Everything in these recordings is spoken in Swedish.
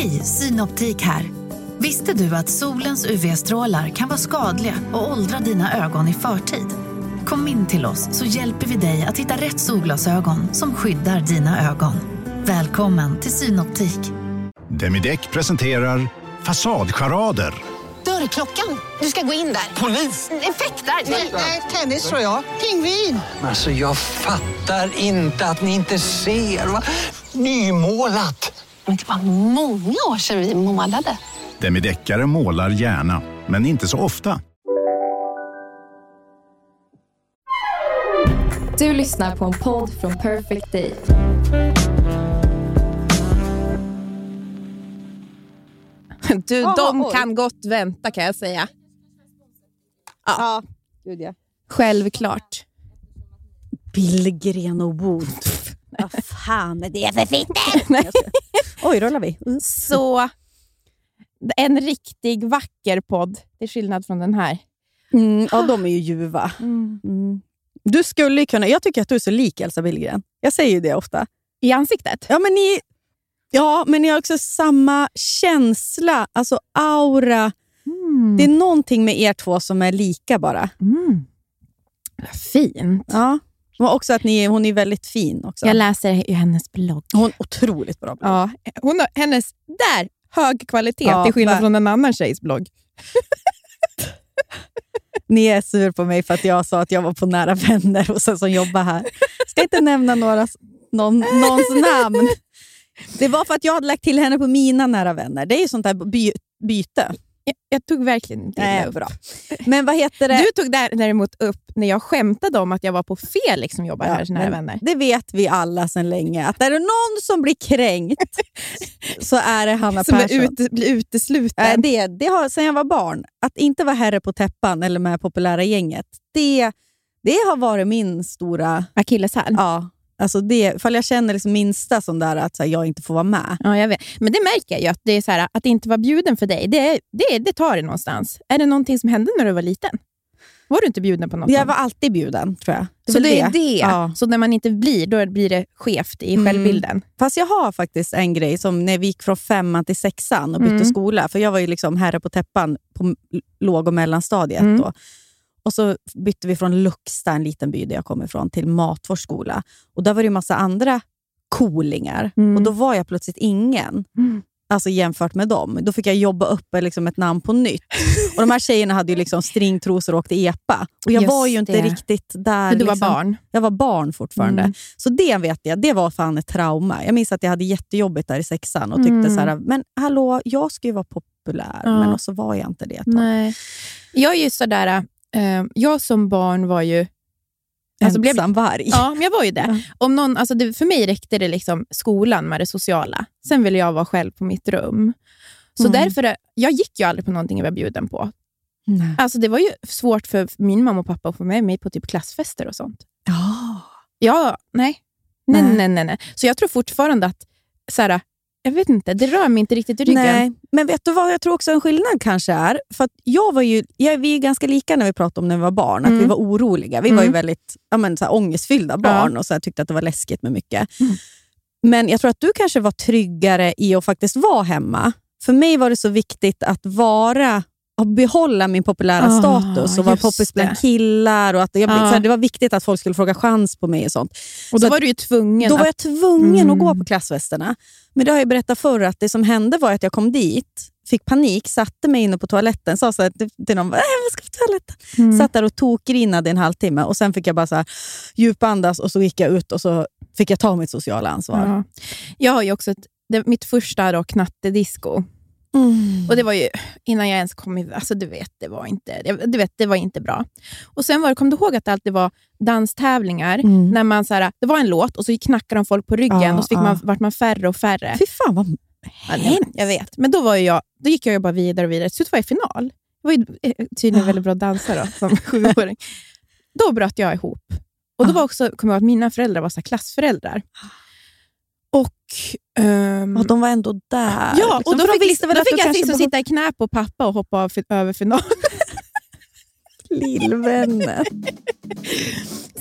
Hej, Synoptik här. Visste du att solens UV-strålar kan vara skadliga och åldra dina ögon i förtid? Kom in till oss så hjälper vi dig att hitta rätt solglasögon som skyddar dina ögon. Välkommen till Synoptik. Demideck presenterar Fasadcharader. Dörrklockan. Du ska gå in där. Polis? Effektar? Nej, tennis tror jag. Pingvin. Alltså jag fattar inte att ni inte ser. Va? Nymålat. Men det var många år sedan vi målade. Demideckare målar gärna, men inte så ofta. Du lyssnar på en podd från Perfect Day. Du, Aha, de oj. kan gott vänta kan jag säga. Ja, gud ja. Självklart. Billgren och Wood. Vad fan är det för fitter? Oj, rullar vi? Så en riktig vacker podd, till skillnad från den här. Mm, ja, de är ju ljuva. Mm. Du skulle kunna... Jag tycker att du är så lik Elsa Billgren. Jag säger ju det ofta. I ansiktet? Ja, men ni, ja, men ni har också samma känsla, alltså aura. Mm. Det är någonting med er två som är lika bara. Mm. Vad fint. Ja. Och också att ni, hon är väldigt fin också. Jag läser hennes blogg. hon är otroligt bra. blogg. Ja, hon har, hennes, där, hög kvalitet, Ja, till skillnad ver- från en annan tjejs blogg. Ni är sur på mig för att jag sa att jag var på Nära vänner och sen som jobbar här. Ska inte nämna några, någon, någons namn. Det var för att jag hade lagt till henne på mina nära vänner. Det är ju sånt där by, byte. Jag, jag tog verkligen inte illa Nej, upp. bra. Men vad heter det? Du tog där, däremot upp när jag skämtade om att jag var på Felix som jobbar Ja, här men Vänner. Det vet vi alla sedan länge. Att är det någon som blir kränkt så är det Hanna Som Persson. ute, blir utesluten. Äh, det, det har, sen jag var barn, att inte vara herre på täppan eller med populära gänget, det, det har varit min stora... Akilleshäl. Ja, alltså det, ifall jag känner liksom minsta sån där att så här, jag inte får vara med. Ja, jag vet. Men det märker jag ju, att, det är så här, att inte vara bjuden för dig, det, det, det tar det någonstans. Är det någonting som hände när du var liten? Var du inte bjuden på något? Jag var alltid bjuden, tror jag. så väl det är det. Ja. Så när man inte blir, då blir det skevt i Mm. självbilden. Fast jag har faktiskt en grej, som när vi gick från femman till sexan och bytte Mm. skola. För jag var ju liksom herre på täppan på låg och mellanstadiet. Mm. Då. Och så bytte vi från Luxta, en liten by där jag kommer ifrån, till Matvårds skola. Och där var det ju massa andra coolingar. Mm. Och då var jag plötsligt ingen. Mm. Alltså jämfört med dem. Då fick jag jobba upp liksom ett namn på nytt. Och De här tjejerna hade ju liksom stringtrosor och åkte epa. Och jag Just var ju inte det. riktigt där. Men du var liksom. barn. Jag var barn fortfarande. Mm. Så det vet jag, det var fan ett trauma. Jag minns att jag hade jättejobbigt där i sexan och tyckte Mm. så här, men hallå, jag ska ju vara populär. Ja. Men så var jag inte det ett tag. Nej. Jag är ju sådär, eh, jag som barn var ju... Alltså blev, varg. ja, men jag var ju det. Ja. Om någon, alltså det. För mig räckte det liksom skolan med det sociala. Sen ville jag vara själv på mitt rum. Så Mm. därför, jag gick ju aldrig på någonting jag var bjuden på. Nej. Alltså det var ju svårt för min mamma och pappa att få med mig på typ klassfester och sånt. Ja. Ja, nej. Nej, Nej. nej, nej. nej. Så jag tror fortfarande att, så här, jag vet inte, det rör mig inte riktigt i ryggen. Nej, men vet du vad jag tror också en skillnad kanske är? För att jag var ju, jag, vi är ganska lika när vi pratade om när vi var barn, att Mm. vi var oroliga. Vi var ju Mm. väldigt ja, men, så här, ångestfyllda barn och så här, tyckte att det var läskigt med mycket. Mm. Men jag tror att du kanske var tryggare i att faktiskt vara hemma. För mig var det så viktigt att vara behålla min populära Ah, status och vara poppis bland killar. Och att jag, Ja. så här, det var viktigt att folk skulle fråga chans på mig och sånt. Och Så då att- var du ju tvungen Då var att... jag tvungen Mm. att gå på klassfesterna. Men det har jag berättat förr att det som hände var att jag kom dit, fick panik, satte mig inne på toaletten, sa så här till någon, "Äh, jag ska på toaletten. Mm. Satt där och tokgrinade i en halvtimme och sen fick jag bara så här, djupandas och så gick jag ut och så fick jag ta mitt sociala ansvar. Ja. Jag har ju också ett, det, mitt första då, knattedisco. Mm. Och det var ju innan jag ens kom i... Alltså du vet, det var inte, du vet, det var inte bra. Och sen var det, kom du ihåg att det alltid var danstävlingar? Mm. När man så här, det var en låt och så knackade de folk på ryggen Ja, och så fick ja. man, vart man färre och färre. Fy fan vad Ja, nej, jag vet. Men då, var jag, då gick jag bara vidare och vidare. Till slut var jag i final. Jag var ju eh, tydligen Ja. väldigt bra dansare då, som sjuåring. Då bröt jag ihop. Och då Ja. var också, kom jag ihåg att mina föräldrar var så klassföräldrar. Och... ehm, Och de var ändå där. ja, liksom. och de fick, visste väl att fick kanske liksom sitta i knä på pappa och hoppa av, över final. Lillvännen.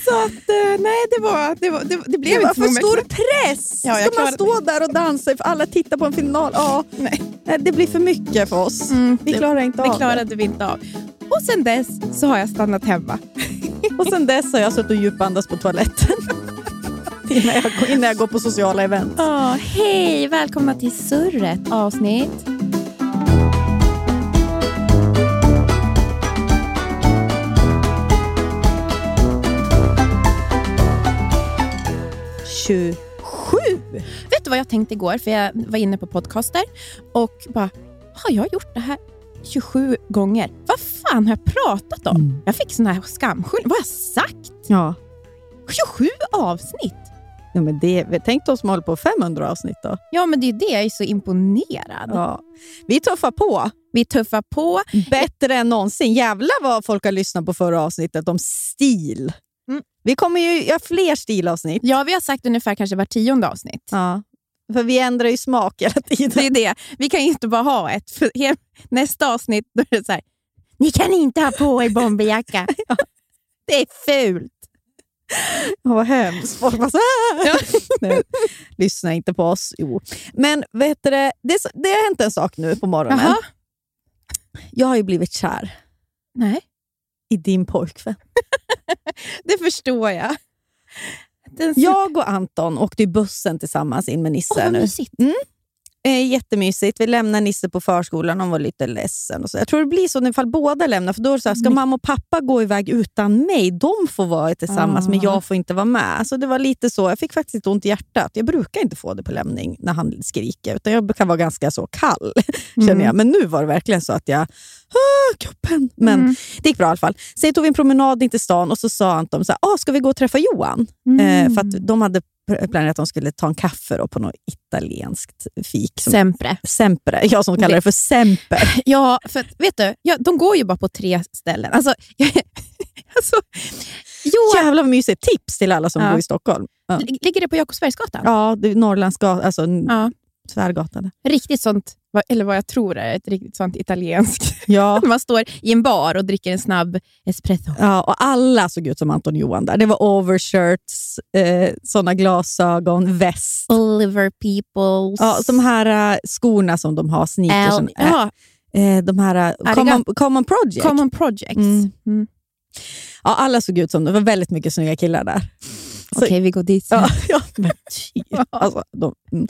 Så att, eh, nej, det, var, det, var, det, det blev Det var inte för stor press. Ja, jag Ska man stå där och dansa för alla tittar på en final? Ja, Nej. nej, det blir för mycket för oss. Mm, vi klarar inte Det av klarade vi inte av. Och sen dess så har jag stannat hemma. Och sen dess har jag suttit och djupandas på toaletten. innan, jag, går- innan jag går på sociala event. Oh, hej, välkomna till Surret avsnitt. Vet du vad jag tänkte igår? För jag var inne på podcaster och bara, har jag gjort det här 27 gånger? Vad fan har jag pratat om? Mm. Jag fick sån här skamskyld. Vad har jag sagt? Ja. 27 avsnitt? Ja, men det, tänk de som håller på 500 avsnitt då. Ja, men det är det jag är så imponerad. Ja. Vi tuffar på. Vi tuffar på. Bättre än någonsin. Jävlar vad folk har lyssnat på förra avsnittet om stil. Mm. Vi kommer ju göra fler stilavsnitt. Ja, vi har sagt ungefär kanske var tionde avsnitt. Ja. För vi ändrar ju smak hela tiden. Det är det. Vi kan ju inte bara ha ett. För nästa avsnitt då är det så här, ni kan inte ha på er bomberjacka. Det är fult. Vad hemskt. Folk bara så. Nej, lyssna inte på oss. Jo. Men vet du, det, det, har hänt en sak nu på morgonen. Jaha. Jag har ju blivit kär Nej, i din pojkvän. det förstår jag. Den Jag och Anton åkte i bussen tillsammans in med Nisse. Åh, vad nu. mysigt. Eh, jättemysigt. Vi lämnar Nisse på förskolan. Han var lite ledsen. Och så. Jag tror det blir så ifall båda lämnar. För då är så här, ska Mm. mamma och pappa gå iväg utan mig? De får vara tillsammans, men Ah. jag får inte vara med. Alltså, det var lite så. Jag fick faktiskt lite ont i hjärtat. Jag brukar inte få det på lämning när han skriker. Utan jag kan vara ganska så kall, känner Mm. jag. Men nu var det verkligen så att jag... Ah, kroppen. Men Mm. det gick bra i alla fall. Sen tog vi en promenad in till stan och så sa Anton så här, ah, ska vi gå och träffa Johan? Mm. Eh, för att de hade planerat att de skulle ta en kaffe då på något italienskt fik. Som Sempre. Sempre. Jag som kallar det för Semper. Ja, för vet du, ja, de går ju bara på tre ställen. Alltså, alltså, Johan, Jävlar vad mysigt. Tips till alla som Ja. bor i Stockholm. Ja, li- ligger det på Jakobsbergsgatan? ja Norrlandsgatan, alltså Ja. Tvärgatan. Riktigt sånt, eller vad jag tror är ett riktigt sånt italienskt. Ja. Man står i en bar och dricker en snabb espresso. Ja, och alla såg ut som Anton Johan där. Det var overshirts, eh, såna glasögon, väst. Oliver Peoples. Ja, de här eh, skorna som de har, sneakersen. Al- ja, Eh, de här eh, common, common Project. Common Projects. Mm. Mm. Ja, alla såg ut som det. var väldigt mycket snygga killar där. Okej, vi går dit. Ja, ja men. Alltså, de, mm.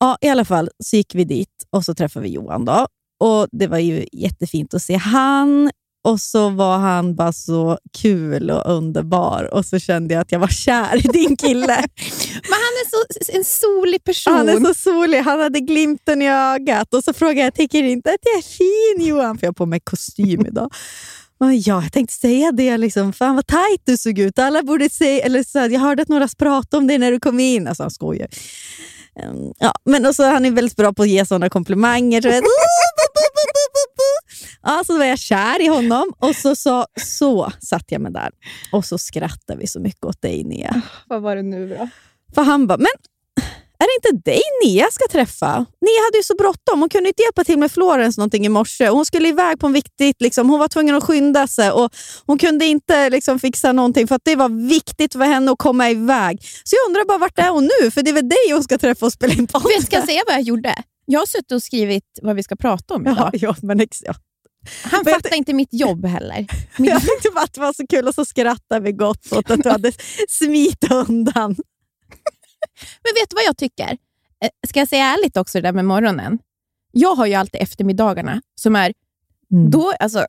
Ja, I alla fall så gick vi dit och så träffade vi Johan. Då. Och Det var ju jättefint att se han. Och så var han bara så kul och underbar. Och så kände jag att jag var kär i din kille. Men han är så, en solig person. Han är så solig. Han hade glimten i ögat. Och så frågade jag, tycker inte att jag är fin Johan? För jag har på mig kostym idag. Och ja, jag tänkte säga det. Liksom. Fan vad tajt du såg ut. Alla borde säga, eller så, jag hörde att några pratade om det när du kom in. Alltså, han skojar. Um, ja, men också, han är väldigt bra på att ge sådana komplimanger. Så, jag, ja, så var jag kär i honom och så, så, så satt jag mig där och så skrattade vi så mycket åt dig Nia. Vad var det nu då? För han bara, men är det inte dig Nia ska träffa? Nia hade ju så bråttom. Hon kunde inte hjälpa till med Florens någonting i morse. Hon skulle iväg på en viktigt, liksom, hon var tvungen att skynda sig och hon kunde inte liksom, fixa någonting för att det var viktigt för henne att komma iväg. Så jag undrar bara, vart är hon nu? För det är väl dig hon ska träffa och spela in podden. Vet, ska jag säga vad jag gjorde? Jag har suttit och skrivit vad vi ska prata om idag. Ja, ja, men ex- ja. Han Men jag fattar inte mitt jobb heller. Mitt Jag tyckte bara att det var så kul och så skrattade vi gott åt att du hade smitit undan. Men vet du vad jag tycker? Eh, Ska jag säga ärligt också det där med morgonen? Jag har ju alltid eftermiddagarna som är då, alltså,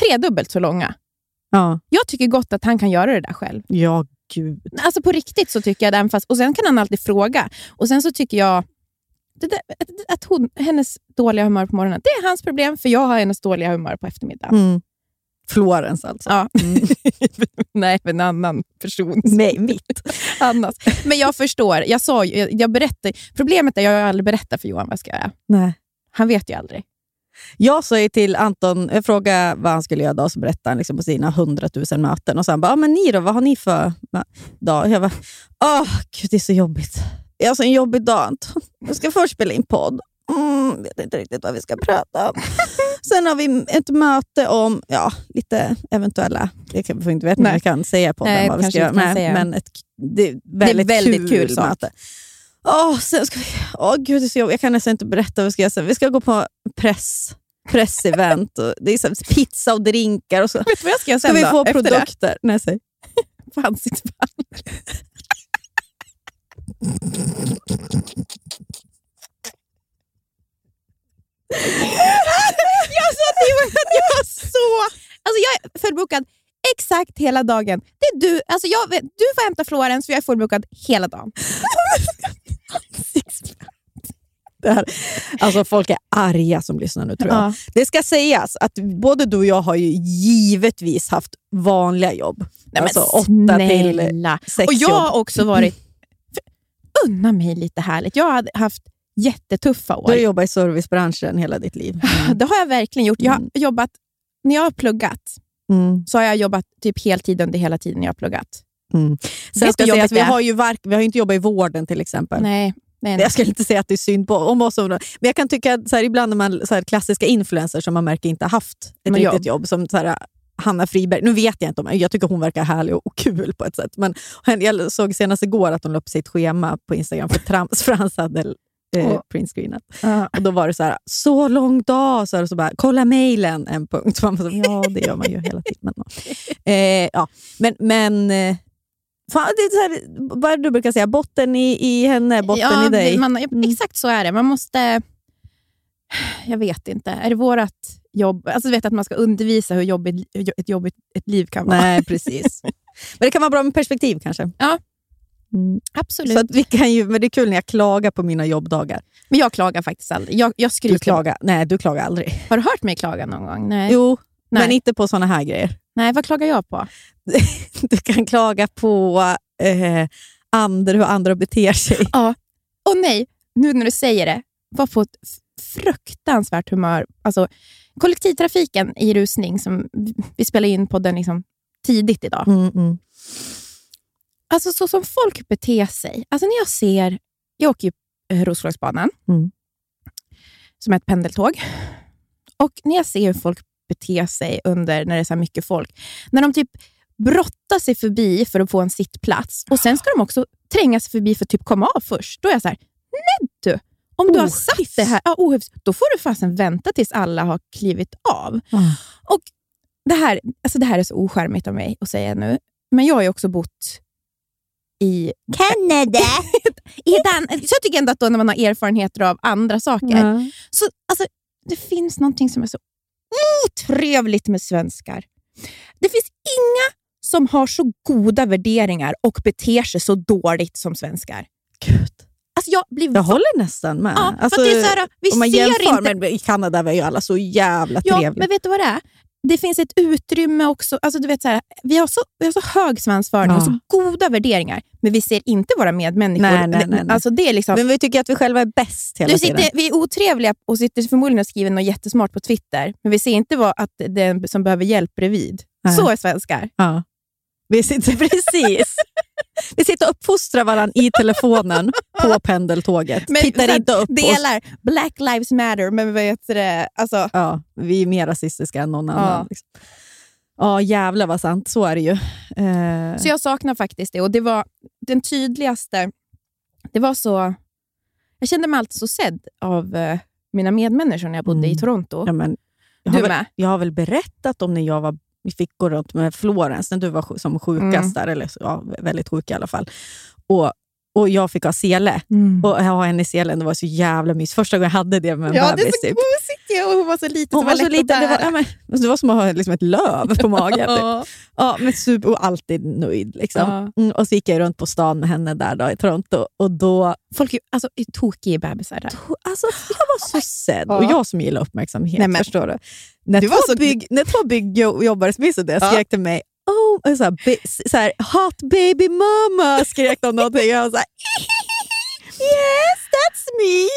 tredubbelt så långa. Ja. Jag tycker gott att han kan göra det där själv. ja, gud. Alltså på riktigt så tycker jag den fast, och sen kan han alltid fråga. Och sen så tycker jag det där, att, att hon, hennes dåliga humör på morgonen, det är hans problem för jag har hennes dåliga humör på eftermiddagen. Mm. Florens alltså. Ja. Mm. Nej, en annan person. Nej, mitt. Annars. Men jag förstår. Jag, sa, jag, jag berättar, problemet är att jag aldrig berättat för Johan vad jag ska göra. Nej. Han vet ju aldrig. Jag sa ju till Anton, jag frågade vad han skulle göra då, så berättade han liksom på sina hundratusen möten. Och så han bara, ah, men ni då, vad har ni för dag? Jag bara, åh gud det är så jobbigt. Jag har så en jobbig dag Anton. Jag ska först spela in podd mm, vet inte riktigt vad vi ska prata om. Sen har vi ett möte om ja, lite eventuella, jag kan- får inte veta om vi kan säga på Nej, vad vi ska göra, säga. men ett, det är väldigt, väldigt kul kul, möte. Åh, sen ska vi, åh, gud, det är jobbigt. Jag kan nästan inte berätta vad vi ska göra sen. Vi ska gå på press, pressevent. Och det är så pizza och drinkar. Och så. Vet du vad jag ska göra Ska sen vi då, få det? produkter? Nej, säg. På ansiktsband. Jag sa till att jag var så... Alltså jag är fullbokad exakt hela dagen. Det är du, alltså jag du får hämta Florens för jag är fullbokad hela dagen. Det här. Alltså, folk är arga som lyssnar nu tror jag. Ja. Det ska sägas att både du och jag har ju givetvis haft vanliga jobb. Nej, alltså åtta till sex Och jag har också varit... För, unna mig lite härligt. Jag har haft jättetuffa år. Du har jobbat i servicebranschen hela ditt liv. Det har jag verkligen gjort. Jag har jobbat, när jag har pluggat Mm. så har jag jobbat typ heltid under hela tiden jag har pluggat. Mm. Sen ska sägas, vi har ju vark, vi har ju inte jobbat i vården till exempel. Nej, nej, nej. Jag skulle inte säga att det är synd på om oss. Men jag kan tycka att så här, ibland när man så här, klassiska influencers som man märker inte haft ett riktigt jobb. jobb, som så här, Hanna Friberg. Nu vet jag inte om Jag tycker hon verkar härlig och, kul på ett sätt. Men jag såg senast igår att hon la upp sitt schema på Instagram för trams, för hans hade eh, printscreenat. Ja. Och då var det så här, så lång dag, så, här, så bara, kolla mejlen, en punkt. Man bara, ja, det gör man ju hela tiden. Men, eh, ja. men, men eh, fan, det är här, vad du brukar säga? Botten i, i henne, botten ja, i dig. Man, Mm. Exakt så är det. Man måste... Jag vet inte. Är det vårt jobb? Alltså, du vet att man ska undervisa hur jobbigt hur ett jobbigt ett liv kan vara. Nej, precis. Men det kan vara bra med perspektiv kanske. Ja. Mm. Absolut. Så att vi kan ju, men det är kul när jag klagar på mina jobbdagar. Men jag klagar faktiskt aldrig. Jag, jag Du skryter. klagar, nej, du klagar aldrig. Har du hört mig klaga någon gång? Nej. Jo, Nej. men inte på såna här grejer. Nej, vad klagar jag på? Du kan klaga på eh, andra, hur andra beter sig. Ja. Och nej, nu när du säger det, var på ett fruktansvärt humör. Alltså, kollektivtrafiken i rusning, som vi- vi spelar in podden liksom tidigt idag. Mm, mm. Alltså så som folk beter sig. Alltså när jag ser, jag åker ju eh, Roslagsbanan, Mm. som är ett pendeltåg. Och när jag ser hur folk beter sig under när det är så mycket folk. När de typ brottar sig förbi för att få en sittplats och sen ska de också tränga sig förbi för att typ komma av först. Då är jag så här, nej du! Om du har satt Ohyfs. det här, ja, ohyfs, då får du fasen vänta tills alla har klivit av. Och det här, alltså det här är så ocharmigt av mig att säga nu, men jag har ju också bott i Canada. I Dan- så jag tycker ändå att då när man har erfarenheter av andra saker, Ja. så alltså, det finns någonting som är så otrevligt med svenskar. Det finns inga som har så goda värderingar och beter sig så dåligt som svenskar. Gud. Alltså jag blir Jag håller nästan med. Ja, för Alltså, att det är så här, vi om man ser jämför, inte... men i Kanada var ju alla så jävla Ja, trevliga. men vet du vad det är? Det finns ett utrymme också. Alltså, du vet, så här, vi, har så, vi har så hög svansföring och Ja. så goda värderingar, men vi ser inte våra medmänniskor. Nej, nej, nej, nej. Alltså, det är liksom, Men vi tycker att vi själva är bäst hela du tiden. sitter, vi är otrevliga och sitter förmodligen och skriver något jättesmart på Twitter, men vi ser inte vad, att det är en som behöver hjälp bredvid. Nej. Så är svenskar. Ja. Vi sitter precis. Vi sitter och uppfostrar varandra i telefonen på pendeltåget. Men Tittar inte upp. Delar Black Lives Matter, men vad heter det? Alltså, Ja, vi är mer rasistiska än någon annan. Ja. Liksom. Ja, jävlar vad sant. Så är det ju. Eh, Så jag saknar faktiskt det. Och det var den tydligaste... Det var så... Jag kände mig alltid så sedd av eh, mina medmänniskor när jag bodde Mm. i Toronto. ja, men, jag, du har väl, med? jag har väl berättat om när jag var, vi fick gå runt med Florens, när du var som sjukast Mm. där, eller ja, väldigt sjuk i alla fall. Och, och jag fick ha sele. Mm. Och ha henne i selen, det var så jävla mys. Första gången jag hade det med en Ja, det är bebis. så typ. gosigt. Och hon var så liten. Hon var så liten, det var, ja, men, det var som att ha liksom ett löv på magen. typ. Ja. Men super, och alltid nöjd. Liksom. Ja. Mm, och så gick jag runt på stan med henne där då, i Toronto och då... Folk är, alltså, är tokiga i bebisar där. Alltså, jag var så sedd. Ja. Och jag som gillar uppmärksamhet, Nej, men- förstår du? När, två, så- bygg, när två byggjobbare som visste det skrek till mig oh, så här, be, så här, “Hot baby mama” skrek de någonting. Jag var så här, “Yes, that's me!”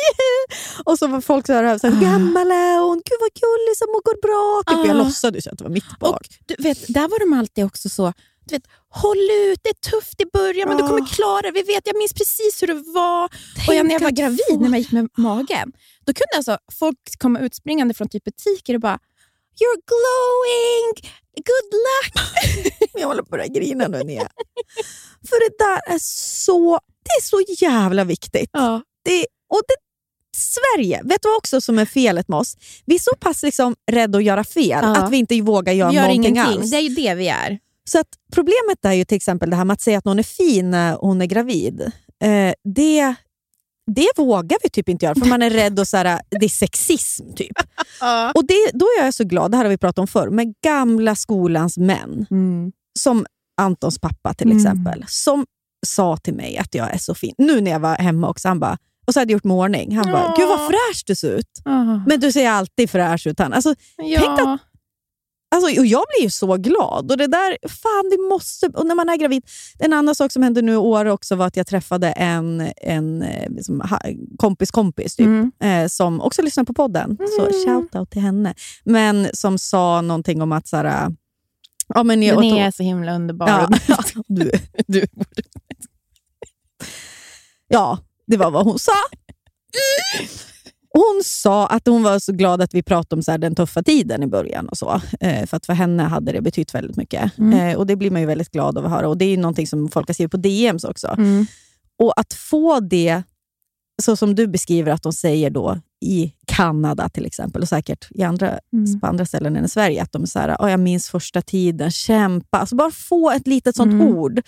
Och så var folk så här, så här Ah. “Gammal är hon? Gud vad gullig som hon går bra!” typ. Jag Ah. låtsades att det var mitt barn. Och du vet, där var de alltid också så... du vet, håll ut, det är tufft i början, men du kommer klara det. Vi vet, jag minns precis hur det var. och jag, när jag var gravid, få- när man gick med magen, då kunde alltså folk komma utspringande från typ butiker och bara “You're glowing! Good luck!” Jag håller på att grina nu Nia. För det där är så, det är så jävla viktigt. ja. Det, och det, Sverige, vet du vad också som är felet med oss? Vi är så pass liksom rädda att göra fel Ja. att vi inte vågar göra Vi gör någonting ingenting. alls. Det är ju det vi är. Så att problemet är ju till exempel det här med att säga att någon är fin när hon är gravid. Eh, det, det vågar vi typ inte göra för man är rädd och så här, det är sexism. typ. Och det, Då är jag så glad, det här har vi pratat om förr, med gamla skolans män. Som Antons pappa till Mm. exempel, som sa till mig att jag är så fin. Nu när jag var hemma också, han bara, och så hade jag gjort ordning. Han bara, gud vad fräsch du ser ut. Men, Men du ser alltid fräsch ut. Han. Alltså, ja. tänk att- Alltså, och jag blir ju så glad. Och det där, fan det måste... Och när man är gravid. En annan sak som hände nu i år också var att jag träffade en, en eh, liksom, kompis kompis typ, Mm. eh, som också lyssnar på podden. Så shout out till henne. Men som sa någonting om att... Så här, ja, men jag, Den är så himla underbar. ja, du, du. ja, det var vad hon sa. Hon sa att hon var så glad att vi pratade om så den tuffa tiden i början. och så. Eh, för att för henne hade det betytt väldigt mycket. Mm. Eh, och Det blir man ju väldigt glad av att höra. Och Det är någonting som folk har skrivit på DMs också. Mm. Och att få det, så som du beskriver att de säger då i Kanada till exempel, och säkert i andra, Mm. på andra ställen än i Sverige, att de är så här, "Åh, jag minns första tiden, kämpa. Alltså bara få ett litet sånt Mm. ord.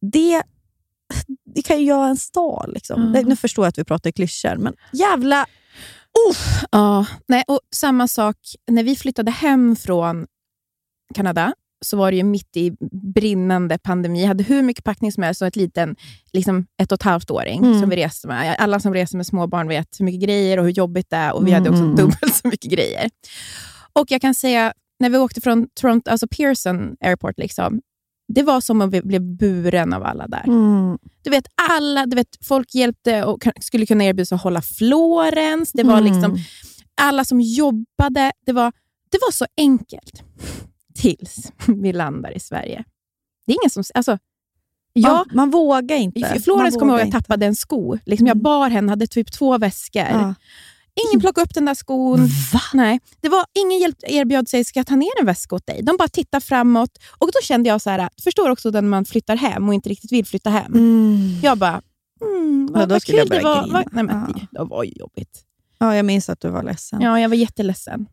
Det, det kan ju göra en stad. Liksom. Mm. Nu förstår jag att vi pratar i klyschor, men jävla... Ja, nej, och samma sak. När vi flyttade hem från Kanada så var det ju mitt i brinnande pandemi. Jag hade hur mycket packning som helst och ett liten liksom ett och ett halvt åring Mm. som vi reste med. Alla som reser med småbarn vet hur mycket grejer och hur jobbigt det är och vi hade också Mm. dubbelt så mycket grejer. Och jag kan säga, när vi åkte från Toronto, alltså Pearson Airport, liksom, det var som om vi blev buren av alla där. Mm. Du vet, alla, du vet, folk hjälpte och skulle kunna erbjuda sig att hålla Florens. Det var Mm. liksom alla som jobbade. Det var, det var så enkelt tills vi landar i Sverige. Det är ingen som... Alltså, ja, man, man vågar inte. Florens kommer jag ihåg att jag tappade en sko. Liksom jag Mm. bar henne, hade typ två väskor. Ja. Ingen plockade upp den där skon. Nej, det var, ingen hjälp, erbjöd sig, ska jag ta ner en väska åt dig? De bara tittade framåt. Och Då kände jag så här, förstår också när man flyttar hem och inte riktigt vill flytta hem. Mm. Jag bara, mm, vad, Ja, då vad kul jag det var. grina. Nej, men, Ja. Det var ju jobbigt. Ja, jag minns att du var ledsen. Ja, jag var jätteledsen.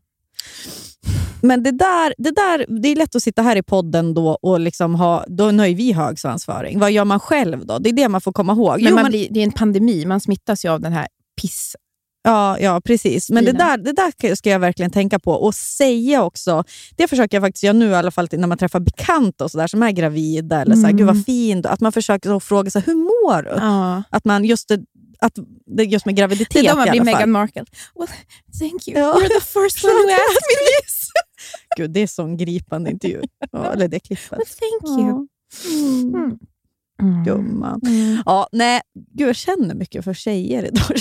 Men det där, det där, det är lätt att sitta här i podden då och liksom ha, då nöjer vi hög svansföring. Vad gör man själv då? Det är det man får komma ihåg. Men Jo, man blir, det är en pandemi, man smittas ju av den här piss... Ja, ja precis. Men det där, det där ska jag verkligen tänka på och säga också. Det försöker jag faktiskt göra nu i alla fall när man träffar bekanta och så där, som är gravida. Eller så här, Mm. Gud vad fint. Att man försöker så fråga så här, hur mår du? Ja. Att man just, det, att, det just med graviditet Det är då man i blir. Meghan Markle. Well, thank you. Ja. You're the first one who asked me this. Gud, det är sån gripande intervju. Ja, eller det klippet. Well, thank you. Mm. Mm. Mm. Gumman. Mm. Ja, nej, gud, jag känner mycket för tjejer idag.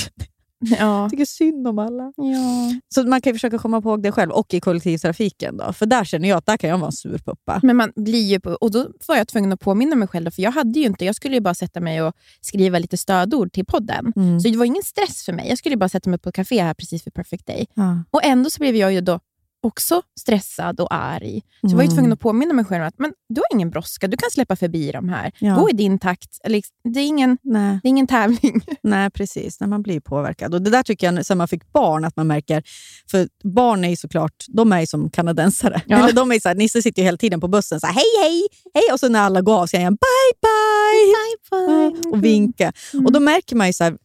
Ja. Jag tycker synd om alla. ja. Så man kan ju försöka komma ihåg det själv och i kollektivtrafiken. Då. För där känner jag att där kan jag vara en surpuppa. Men man blir ju... Och då var jag tvungen att påminna mig själv, för jag hade ju inte... Jag skulle ju bara sätta mig och skriva lite stödord till podden. Mm. Så det var ingen stress för mig. Jag skulle bara sätta mig på ett café här precis vid Perfect Day. Ja. Och ändå så blev jag ju då också stressad och arg. Så jag var ju Mm. tvungen att påminna mig själv att men, du har ingen brådska, du kan släppa förbi de här. Ja. Gå i din takt. Eller, Det är ingen, Nej, det är ingen tävling. nej, precis. När man blir påverkad. Och Det där tycker jag, sen man fick barn, att man märker... För barn är ju såklart, de är ju som kanadensare. Ja. Eller de är så här, Nisse sitter ju hela tiden på bussen så här, hej, hej, hej. Och så när alla går av säger han bye, bye. Ja, och vinka. Mm. Och då märker man ju så här,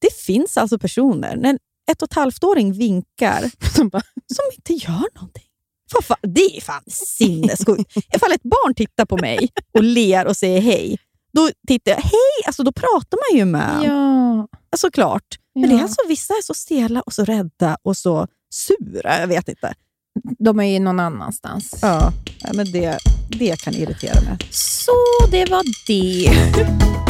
det finns alltså personer, när ett och ett halvt-åring vinkar, Som inte gör någonting. Fan, det är fan sinnessjukt. Ifall ett barn tittar på mig och ler och säger hej, då tittar jag, hej, alltså då pratar man ju med ja. ja. såklart. Men det är Ja. alltså vissa är så stela och så rädda och så sura, jag vet inte. De är ju någon annanstans. Ja, men det, det kan irritera mig. Så det var det.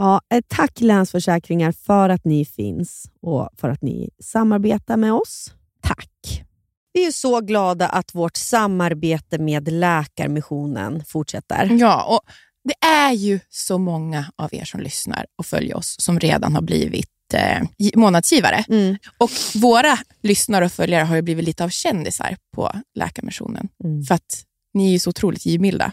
ja, ett tack Länsförsäkringar för att ni finns och för att ni samarbetar med oss. Tack. Vi är så glada att vårt samarbete med Läkarmissionen fortsätter. Ja, och det är ju så många av er som lyssnar och följer oss som redan har blivit eh, gi- månadsgivare. Mm. Och våra lyssnare och följare har ju blivit lite av kändisar på Läkarmissionen. Mm. För att ni är ju så otroligt givmilda.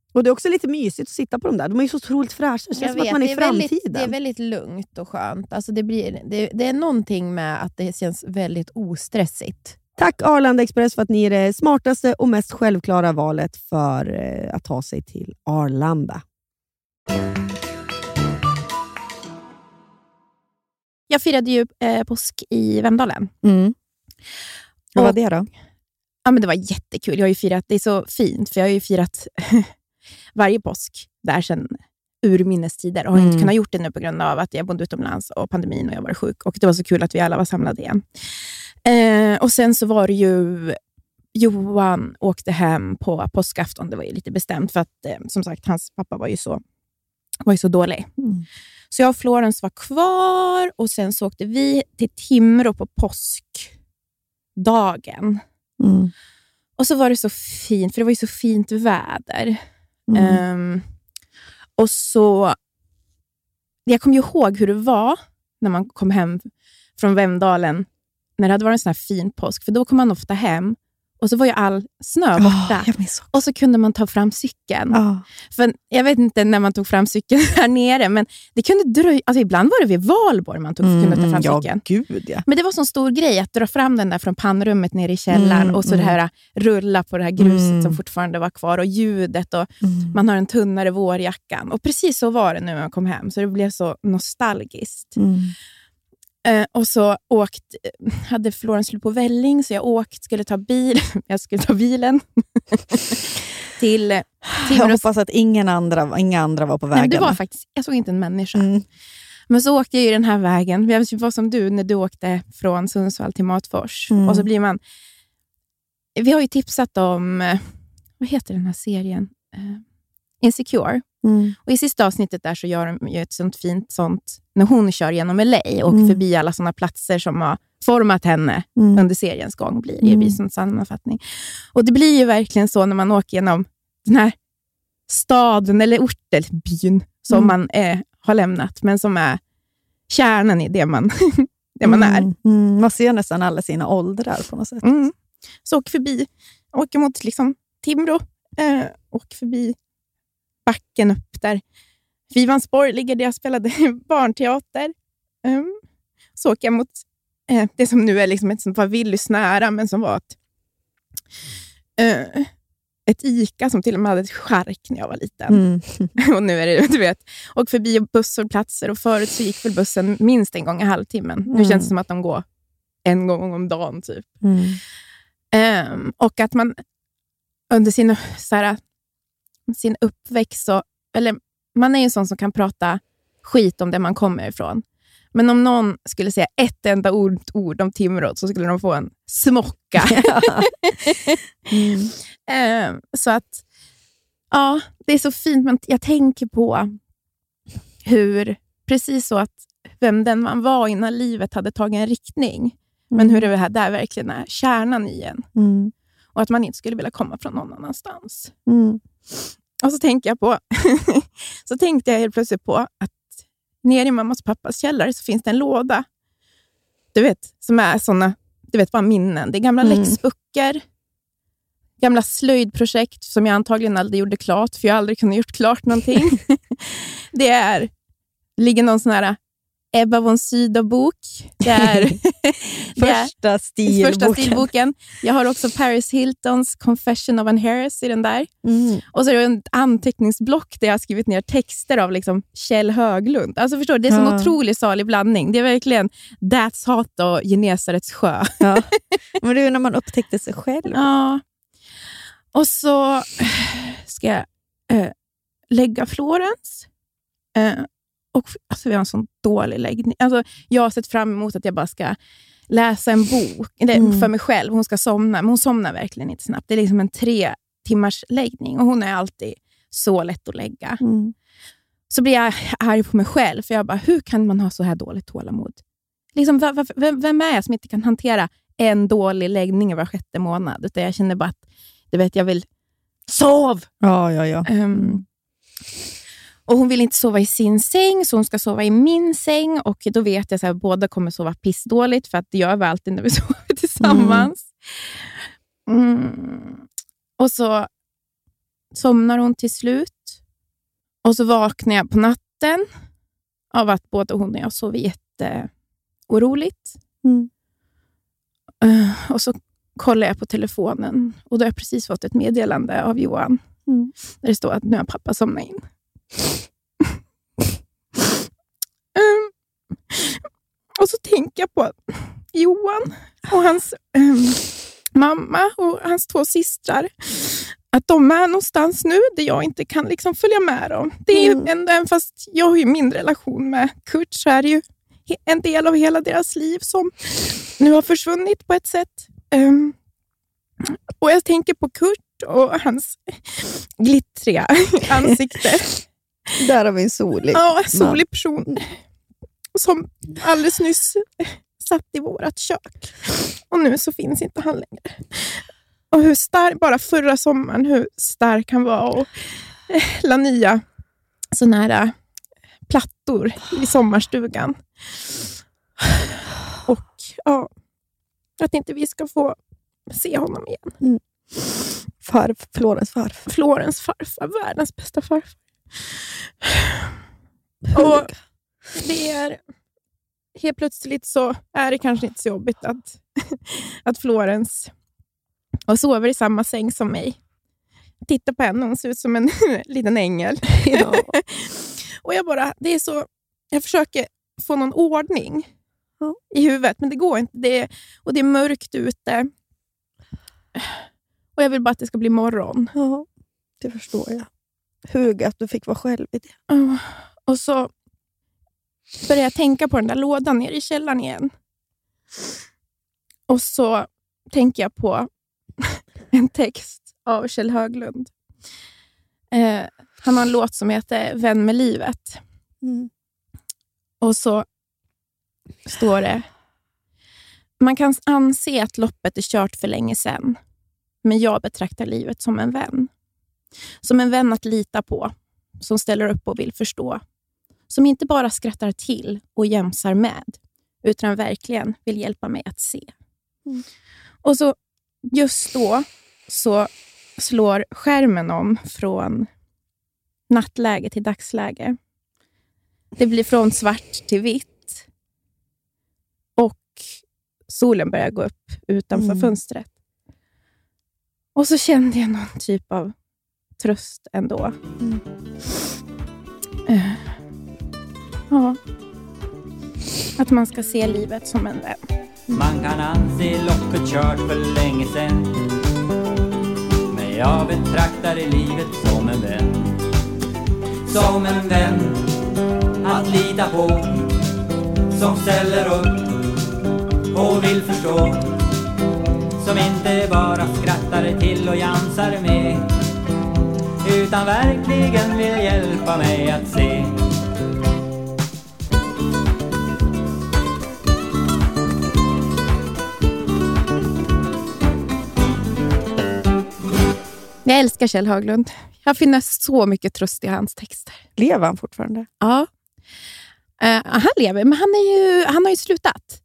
Och Det är också lite mysigt att sitta på dem där. De är ju så otroligt fräscha. Det känns som att man är i är väldigt, framtiden. det är väldigt lugnt och skönt. Alltså det, blir, det, det är någonting med att det känns väldigt ostressigt. Tack Arlanda Express för att ni är det smartaste och mest självklara valet för eh, att ta sig till Arlanda. Jag firade ju eh, påsk i Vemdalen. Mm. Vad var det då? Ja, men det var jättekul. Jag har ju firat, det är så fint, för jag har ju firat varje påsk där sedan urminnes tider och har Mm. inte kunnat gjort det nu på grund av att jag bodde utomlands och pandemin och jag var sjuk. Och Det var så kul att vi alla var samlade igen. Eh, och Sen så var det ju Johan åkte hem på påskafton. Det var ju lite bestämt för att eh, som sagt, hans pappa var ju så, var ju så dålig. Mm. Så jag och Florence var kvar och sen så åkte vi till Timrå på påskdagen. Mm. Och så var det så fint, för det var ju så fint väder. Mm. Um, och så... Jag kommer ihåg hur det var när man kom hem från Vemdalen, när det hade varit en sån här fin påsk. För då kom man ofta hem och så var ju all snö borta. också. Och så kunde man ta fram cykeln. Ja. För jag vet inte när man tog fram cykeln här nere, men det kunde dröja. Alltså ibland var det vid valborg man tog, kunde ta fram Mm, ja, cykeln. gud ja. Men det var så stor grej att dra fram den där från pannrummet nere i källaren Mm, och så det mm. här rulla på det här gruset Mm. som fortfarande var kvar och ljudet och Mm. man har den tunnare vårjackan. Och precis så var det nu när jag kom hem, så det blev så nostalgiskt. Eh, och så åkt, hade Florens slut på välling, så jag åkt, skulle ta bil, jag skulle ta bilen till eh, Jag Timrå. hoppas att ingen andra, inga andra var på Nej, vägen. det var faktiskt, jag såg inte en människa. mm. Men så åkte jag ju den här vägen. Det var som du när du åkte från Sundsvall till Matfors. Mm. Och så blir man... Vi har ju tipsat om, eh, vad heter den här serien? Insecure. Mm. Och I sista avsnittet där så gör de ju ett sånt fint sånt, när hon kör genom LA och Mm. förbi alla såna platser som har format henne Mm. under seriens gång. Blir, det Mm. som sammanfattning. Och Det blir ju verkligen så när man åker genom den här staden eller orten, byn, som Mm. man eh, har lämnat, men som är kärnan i det man, det man är. Mm. Mm. Man ser nästan alla sina åldrar på något sätt. Så åker förbi, åker mot liksom Timrå, eh, åker förbi backen upp där Vivansborg ligger där jag spelade barnteater. Um, så åker jag mot eh, det som nu är liksom ett som var Willys nära, men som var ett, eh, ett Ica som till och med hade ett skärk när jag var liten. Mm. Och nu är det, du vet, och förbi busshållplatser och förut så gick väl bussen minst en gång i halvtimmen. Nu Mm. känns det som att de går en gång om dagen typ. Mm. Ehm, och att man under sin, så här, sin uppväxt, så, eller man är ju en sån som kan prata skit om det man kommer ifrån. Men om någon skulle säga ett enda ord, ord om Timrå så skulle de få en smocka. Mm. Ehm, så att, ja, det är så fint. Men jag tänker på hur, precis så att vem den man var innan livet hade tagit en riktning. Men hur det här där verkligen är kärnan i en. Mm. Och att man inte skulle vilja komma från någon annanstans. Och så tänker jag på, så tänkte jag helt plötsligt på att nere i mammas och pappas källare så finns det en låda. Du vet, som är såna, du vet bara minnen. Det är gamla Mm. läxböcker, gamla slöjdprojekt som jag antagligen aldrig gjorde klart, för jag har aldrig kunnat gjort klart någonting. det är, ligger någon sån här Ebba von Sydow-bok. Det är, Första stilboken. första stilboken. Jag har också Paris Hiltons Confession of an Heiress i den där. Mm. Och så är det en anteckningsblock där jag har skrivit ner texter av liksom Kjell Höglund. Alltså förstår du, Det är en Ja. otrolig salig blandning. Det är verkligen That's Hot och Genesarets sjö. Ja. Men det är när man upptäckte sig själv. Ja. Och så ska jag eh, lägga Florens. Eh, och, alltså, vi har en sån dålig läggning. Alltså, jag har sett fram emot att jag bara ska läsa en bok Mm. för mig själv. Hon ska somna, men hon somnar verkligen inte snabbt. Det är liksom en tre timmars läggning och hon är alltid så lätt att lägga. Mm. Så blir jag arg på mig själv, för jag bara, hur kan man ha så här dåligt tålamod? Liksom, vem, vem är jag som inte kan hantera en dålig läggning var sjätte månad? Utan jag känner bara att du vet, jag vill sov! Ja, ja, ja. Ehm, och Hon vill inte sova i sin säng, så hon ska sova i min säng. Och Då vet jag att båda kommer sova pissdåligt, för att det gör vi alltid när vi sover tillsammans. Mm. Och så somnar hon till slut. Och så vaknar jag på natten av att både hon och jag sover jätteoroligt. Mm. Eh, och så kollar jag på telefonen och då har jag precis fått ett meddelande av Johan. Mm. Där det står att nu har pappa somnat in. Ehm, och så tänker jag på Johan och hans ehm, mamma och hans två systrar. Att de är någonstans nu där jag inte kan liksom följa med dem. Det är Mm. en- Även fast jag har ju min relation med Kurt så är det ju en del av hela deras liv som nu har försvunnit på ett sätt. Ehm, och Jag tänker på Kurt och hans glittriga ansikte. Där har vi en solig. Ja, solig person som alldeles nyss satt i vårt kök. Och nu så finns inte han längre. Och hur stark, bara förra sommaren, hur stark han var och eh, la nya såna här eh, plattor i sommarstugan. Och ja, att inte vi ska få se honom igen. Farf, Florens farfar. Florens farfar, världens bästa farfar. Och det är... Helt plötsligt så är det kanske inte så jobbigt att, att Florens och sover i samma säng som mig. Titta på henne, hon ser ut som en liten ängel. Ja. och jag bara, det är så... Jag försöker få någon ordning Ja. i huvudet, men det går inte. Det är, och det är mörkt ute. Och jag vill bara att det ska bli morgon. ja, det förstår jag. Hur att du fick vara själv i det. Ja. Och så började jag tänka på den där lådan nere i källaren igen. Och så tänker jag på en text av Kjell Höglund. Eh, han har en låt som heter Vän med livet. Mm. Och så står det Man kan anse att loppet är kört för länge sedan, men jag betraktar livet som en vän. Som en vän att lita på, som ställer upp och vill förstå. Som inte bara skrattar till och jämsar med, utan verkligen vill hjälpa mig att se. Och så just då så slår skärmen om från nattläge till dagsläge. Det blir från svart till vitt. Och solen börjar gå upp utanför Mm. fönstret. Och så kände jag någon typ av tröst ändå. Eh, Ja. Att man ska se livet som en vän. Man kan anse loppet kört för länge sen Men jag betraktar livet som en vän. Som en vän att lita på. Som ställer upp och vill förstå. Som inte bara skrattar till och jansar med Utan verkligen vill hjälpa mig att se Jag älskar Kjell Höglund. Jag finner så mycket tröst i hans texter. Lever han fortfarande? Ja. Eh, han lever, men han, är ju, han har ju slutat.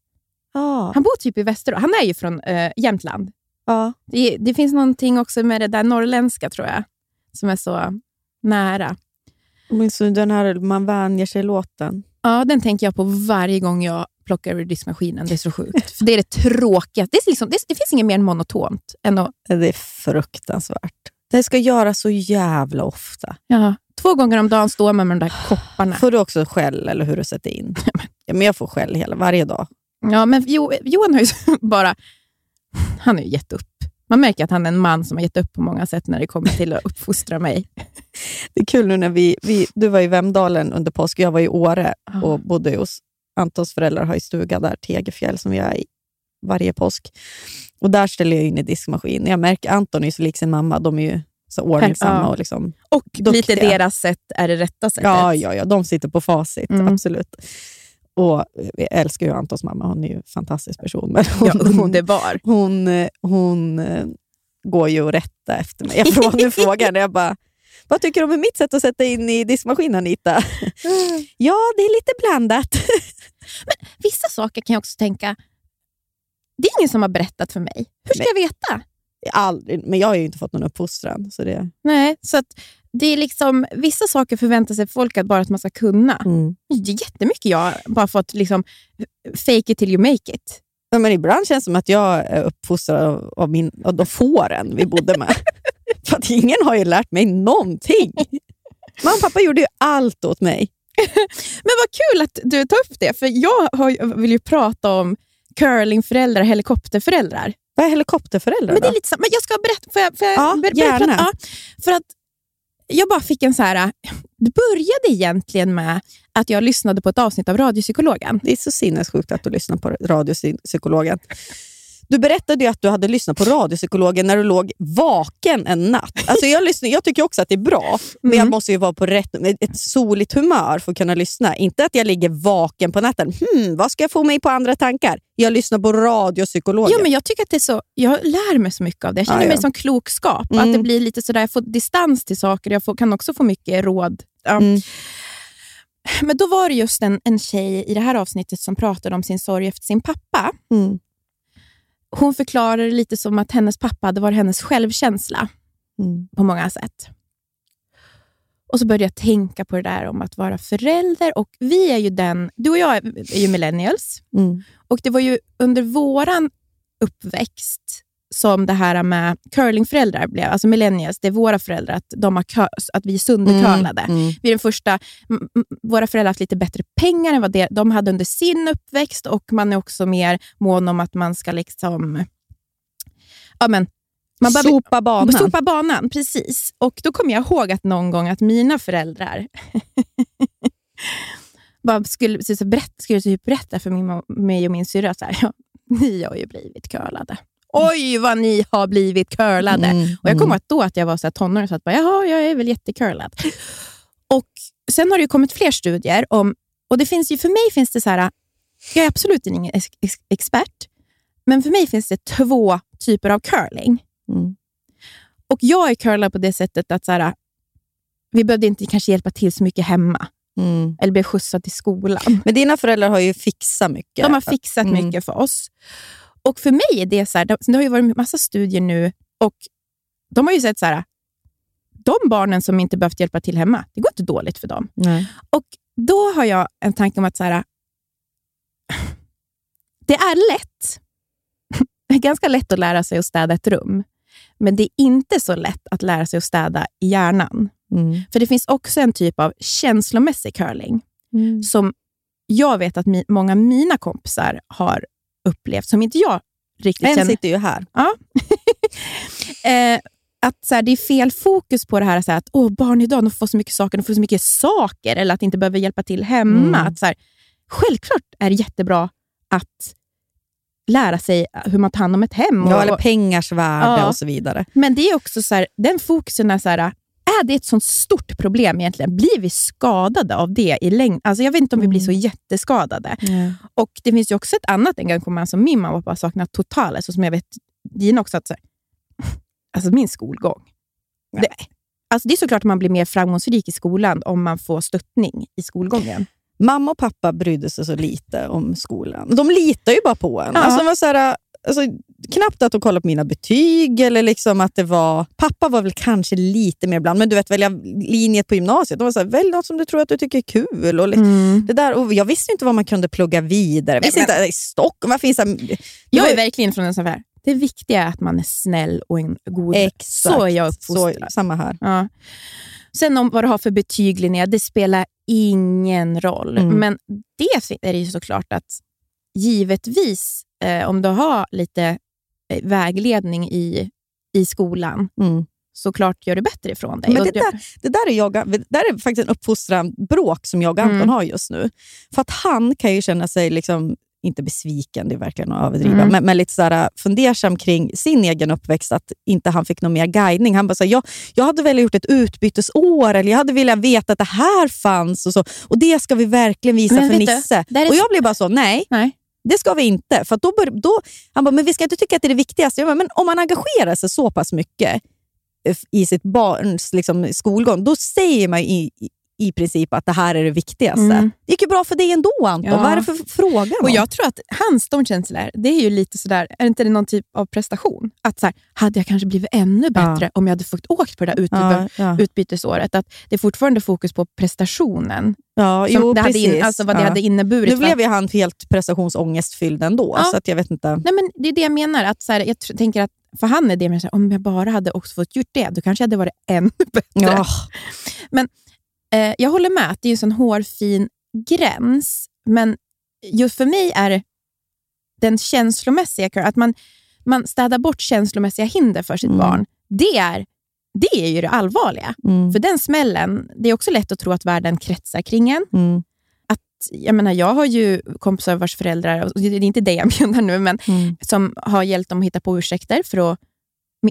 Ja. Han bor typ i Västerås. Han är ju från uh, Jämtland. ja. Det, det finns någonting också med det där norrländska, tror jag, som är så nära. Minns du den här Man vänjer sig-låten? Ja, den tänker jag på varje gång jag plockar ur diskmaskinen. Det är så sjukt. För det är det tråkiga. Det, är liksom, det, det finns inget mer monotont än att... Det är fruktansvärt. Det ska göras så jävla ofta. Ja, två gånger om dagen står man med de där kopparna. Får du också skäll eller hur du sätter in? Ja, men jag får skäll hela, varje dag. Ja, men jo, Johan har ju bara... Han har ju gett upp. Man märker att han är en man som har gett upp på många sätt när det kommer till att uppfostra mig. Det är kul nu när vi, vi du var i Vemdalen under påsk, jag var i Åre och bodde hos Antons föräldrar har ju stuga där, Tegefjäll, som vi är i varje påsk. Och där ställer jag in i diskmaskin. Jag märker Anton är så lik sin mamma, de är ju så ordningsamma. Ja. Och liksom, Och Duktiga. lite deras sätt är det rätta sättet. ja, ja, ja, de sitter på facit, Mm. absolut. Och jag älskar ju Antons mamma, hon är ju en fantastisk person. Men hon, Ja, hon, underbar. hon, eh, hon eh, går ju att rätta efter mig. Jag frågar, nu frågar jag, bara, vad tycker du om mitt sätt att sätta in i diskmaskinen, Anita? ja, det är lite blandat. Vissa saker kan jag också tänka, det är ingen som har berättat för mig. Hur ska Nej. jag veta? Aldrig, men jag har ju inte fått någon uppfostran. Så det, Nej, så att det är liksom, vissa saker förväntar sig folk att bara att man ska kunna. mm. Det är jättemycket jag bara fått liksom, fake it till you make it. ja, men ibland känns det som att jag är uppfostrad av, av, min, av de fåren vi bodde med. För att ingen har ju lärt mig någonting. Mamma och pappa gjorde ju allt åt mig. Men vad kul att du tar upp det, för jag har, vill ju prata om curlingföräldrar och helikopterföräldrar. Vad är helikopterföräldrar Men det är lite samma. Men jag ska berätta. Får jag, får jag Ja, ber- berätta? Ja, för att jag bara fick en så här... Äh, det började egentligen med att jag lyssnade på ett avsnitt av Radiopsykologen. Det är så sinnessjukt att du lyssnar på radiopsykologen. Du berättade att du hade lyssnat på radiopsykologen när du låg vaken en natt. Alltså jag, lyssnar, jag tycker också att det är bra, men jag Mm. måste måste ju vara på rätt, ett soligt humör för att kunna lyssna. Inte att jag ligger vaken på natten. Hmm, vad ska jag få mig på andra tankar? Jag lyssnar på radiopsykologen. Ja, men jag tycker att det är så, jag lär mig så mycket av det. Jag känner Ja, ja. mig som klokskap. Mm. Att det blir lite sådär, jag får distans till saker. Jag får, kan också få mycket råd. Ja. Mm. Men då var det just en, en tjej i det här avsnittet som pratade om sin sorg efter sin pappa. Mm. Hon förklarar det lite som att hennes pappa hade varit hennes självkänsla Mm. på många sätt. Och så började jag tänka på det där om att vara förälder. Och vi är ju den, Du och jag är ju millennials. Mm. Och det var ju under våran uppväxt som det här med curlingföräldrar blev, alltså millennials, det är våra föräldrar, att, de har cur, att vi är söndercurlade. Mm. Vi är den första, våra föräldrar har haft lite bättre pengar än vad det, de hade under sin uppväxt och man är också mer mån om att man ska liksom... Ja, men, man bara- Sopa banan. Sopa banan, precis. Och Då kommer jag ihåg att någon gång att mina föräldrar bara skulle, så, så berätt, skulle typ berätta för min, mig och min syrra att ja, ni har ju blivit curlade. Oj, vad ni har blivit curlade. Mm, Och Jag kommer mm. ihåg att då att jag var så här tonåring och att bara, Jaha, jag är väl jättecurlad. Och Sen har det ju kommit fler studier om, och det finns ju, för mig finns det så här, jag är absolut ingen ex- ex- expert, men för mig finns det två typer av curling. Mm. Och jag är curlad på det sättet att så här, vi behövde inte kanske hjälpa till så mycket hemma, Mm. eller blev skjutsad till skolan. Men dina föräldrar har ju fixat mycket. De har fixat Mm. mycket för oss. Och för mig är det så här, det har ju varit massa studier nu och de har ju sett så här, de barnen som inte behövt hjälpa till hemma, det går inte dåligt för dem. Nej. Och då har jag en tanke om att så här, det är lätt. Det är ganska lätt att lära sig att städa ett rum. Men det är inte så lätt att lära sig att städa i hjärnan. Mm. För det finns också en typ av känslomässig curling Mm. som jag vet att mi, många av mina kompisar har upplevt, som inte jag riktigt En känner. sitter ju här. Ja. eh, att så här, det är fel fokus på det här, så här att åh, barn idag de får så mycket saker, de får så mycket saker, eller att inte behöver hjälpa till hemma. Mm. Att så här, självklart är det jättebra att lära sig hur man tar hand om ett hem. Ja, och- eller pengars värde Ja. och så vidare. men det är också så här, den fokusen är så här, är det ett sånt stort problem egentligen? Blir vi skadade av det i längden? Alltså jag vet inte om vi blir så jätteskadade. Och Det finns ju också ett annat engagemang som min mamma och pappa saknar totalt, alltså som jag vet Dina också, att så här, alltså min skolgång. Det, alltså det är såklart att man blir mer framgångsrik i skolan om man får stöttning i skolgången. Mamma och pappa brydde sig så lite om skolan. De litar ju bara på en. Ja. Alltså, var så här, alltså, knappt att de kollade på mina betyg eller liksom att det var... Pappa var väl kanske lite mer ibland, men du vet välja linjet på gymnasiet. De var så här, välj något som du tror att du tycker är kul. Och liksom, det där, och jag visste inte vad man kunde plugga vidare. Jag visste men- inte, i Stockholm, vad finns det? Jag är verkligen från en sån här, det viktiga är att man är snäll och en god... Exakt. Så är jag Så, uppfostrad. samma här. Ja. Sen om vad du har för betyg Linnea, det spelar ingen roll. Mm. Men det är det ju såklart att givetvis, eh, om du har lite eh, vägledning i, i skolan, Mm. såklart gör du bättre ifrån dig. Men det, där, det, där är jag, det där är faktiskt en uppfostran, bråk som jag och Anton Mm. har just nu. För att han kan ju känna sig, liksom, inte besviken, det är verkligen att överdriva, Mm. men, men lite sådär, fundersam kring sin egen uppväxt, att inte han fick någon mer guidning. Han bara, så här, jag, jag hade velat gjort ett utbytesår, eller jag hade velat veta att det här fanns, och, så, och det ska vi verkligen visa Men för du, Nisse. Och jag blir bara så, nej. Nej. Det ska vi inte. För att då, bör, då, han bara, men vi ska inte tycka att det är det viktigaste. Jag bara, men om man engagerar sig så pass mycket eh, i sitt barns liksom, skolgång, då säger man ju i, i, princip att det här är det viktigaste. Mm. Det gick ju bra för dig ändå Anton. Ja. Vad är det för fråga? Och jag tror att hans de känslor, det är ju lite sådär, är inte det någon typ av prestation? Att så här, hade jag kanske blivit ännu bättre om jag hade fått åkt på det där utby- ja, ja. utbytesåret? Att det är fortfarande fokus på prestationen. ja, jo, det hade precis. in, alltså vad det ja. hade inneburit. Nu blev ju han helt prestationsångestfylld ändå, Ja. så att jag vet inte. Nej, men det är det jag menar. Att så här, jag tänker att för han är det mer så här, om jag bara hade också fått gjort det, då kanske jag hade varit ännu bättre. Ja. Eh, jag håller med att det är en sån hårfin gräns, men just för mig är den känslomässiga, att man, man städar bort känslomässiga hinder för sitt Mm. barn, det är, det är ju det allvarliga. Mm. För den smällen, det är också lätt att tro att världen kretsar kring en. Mm. Jag, menar, jag har ju kompisar vars föräldrar, och det är inte det jag menar nu, men Mm. som har hjälpt dem att hitta på ursäkter för att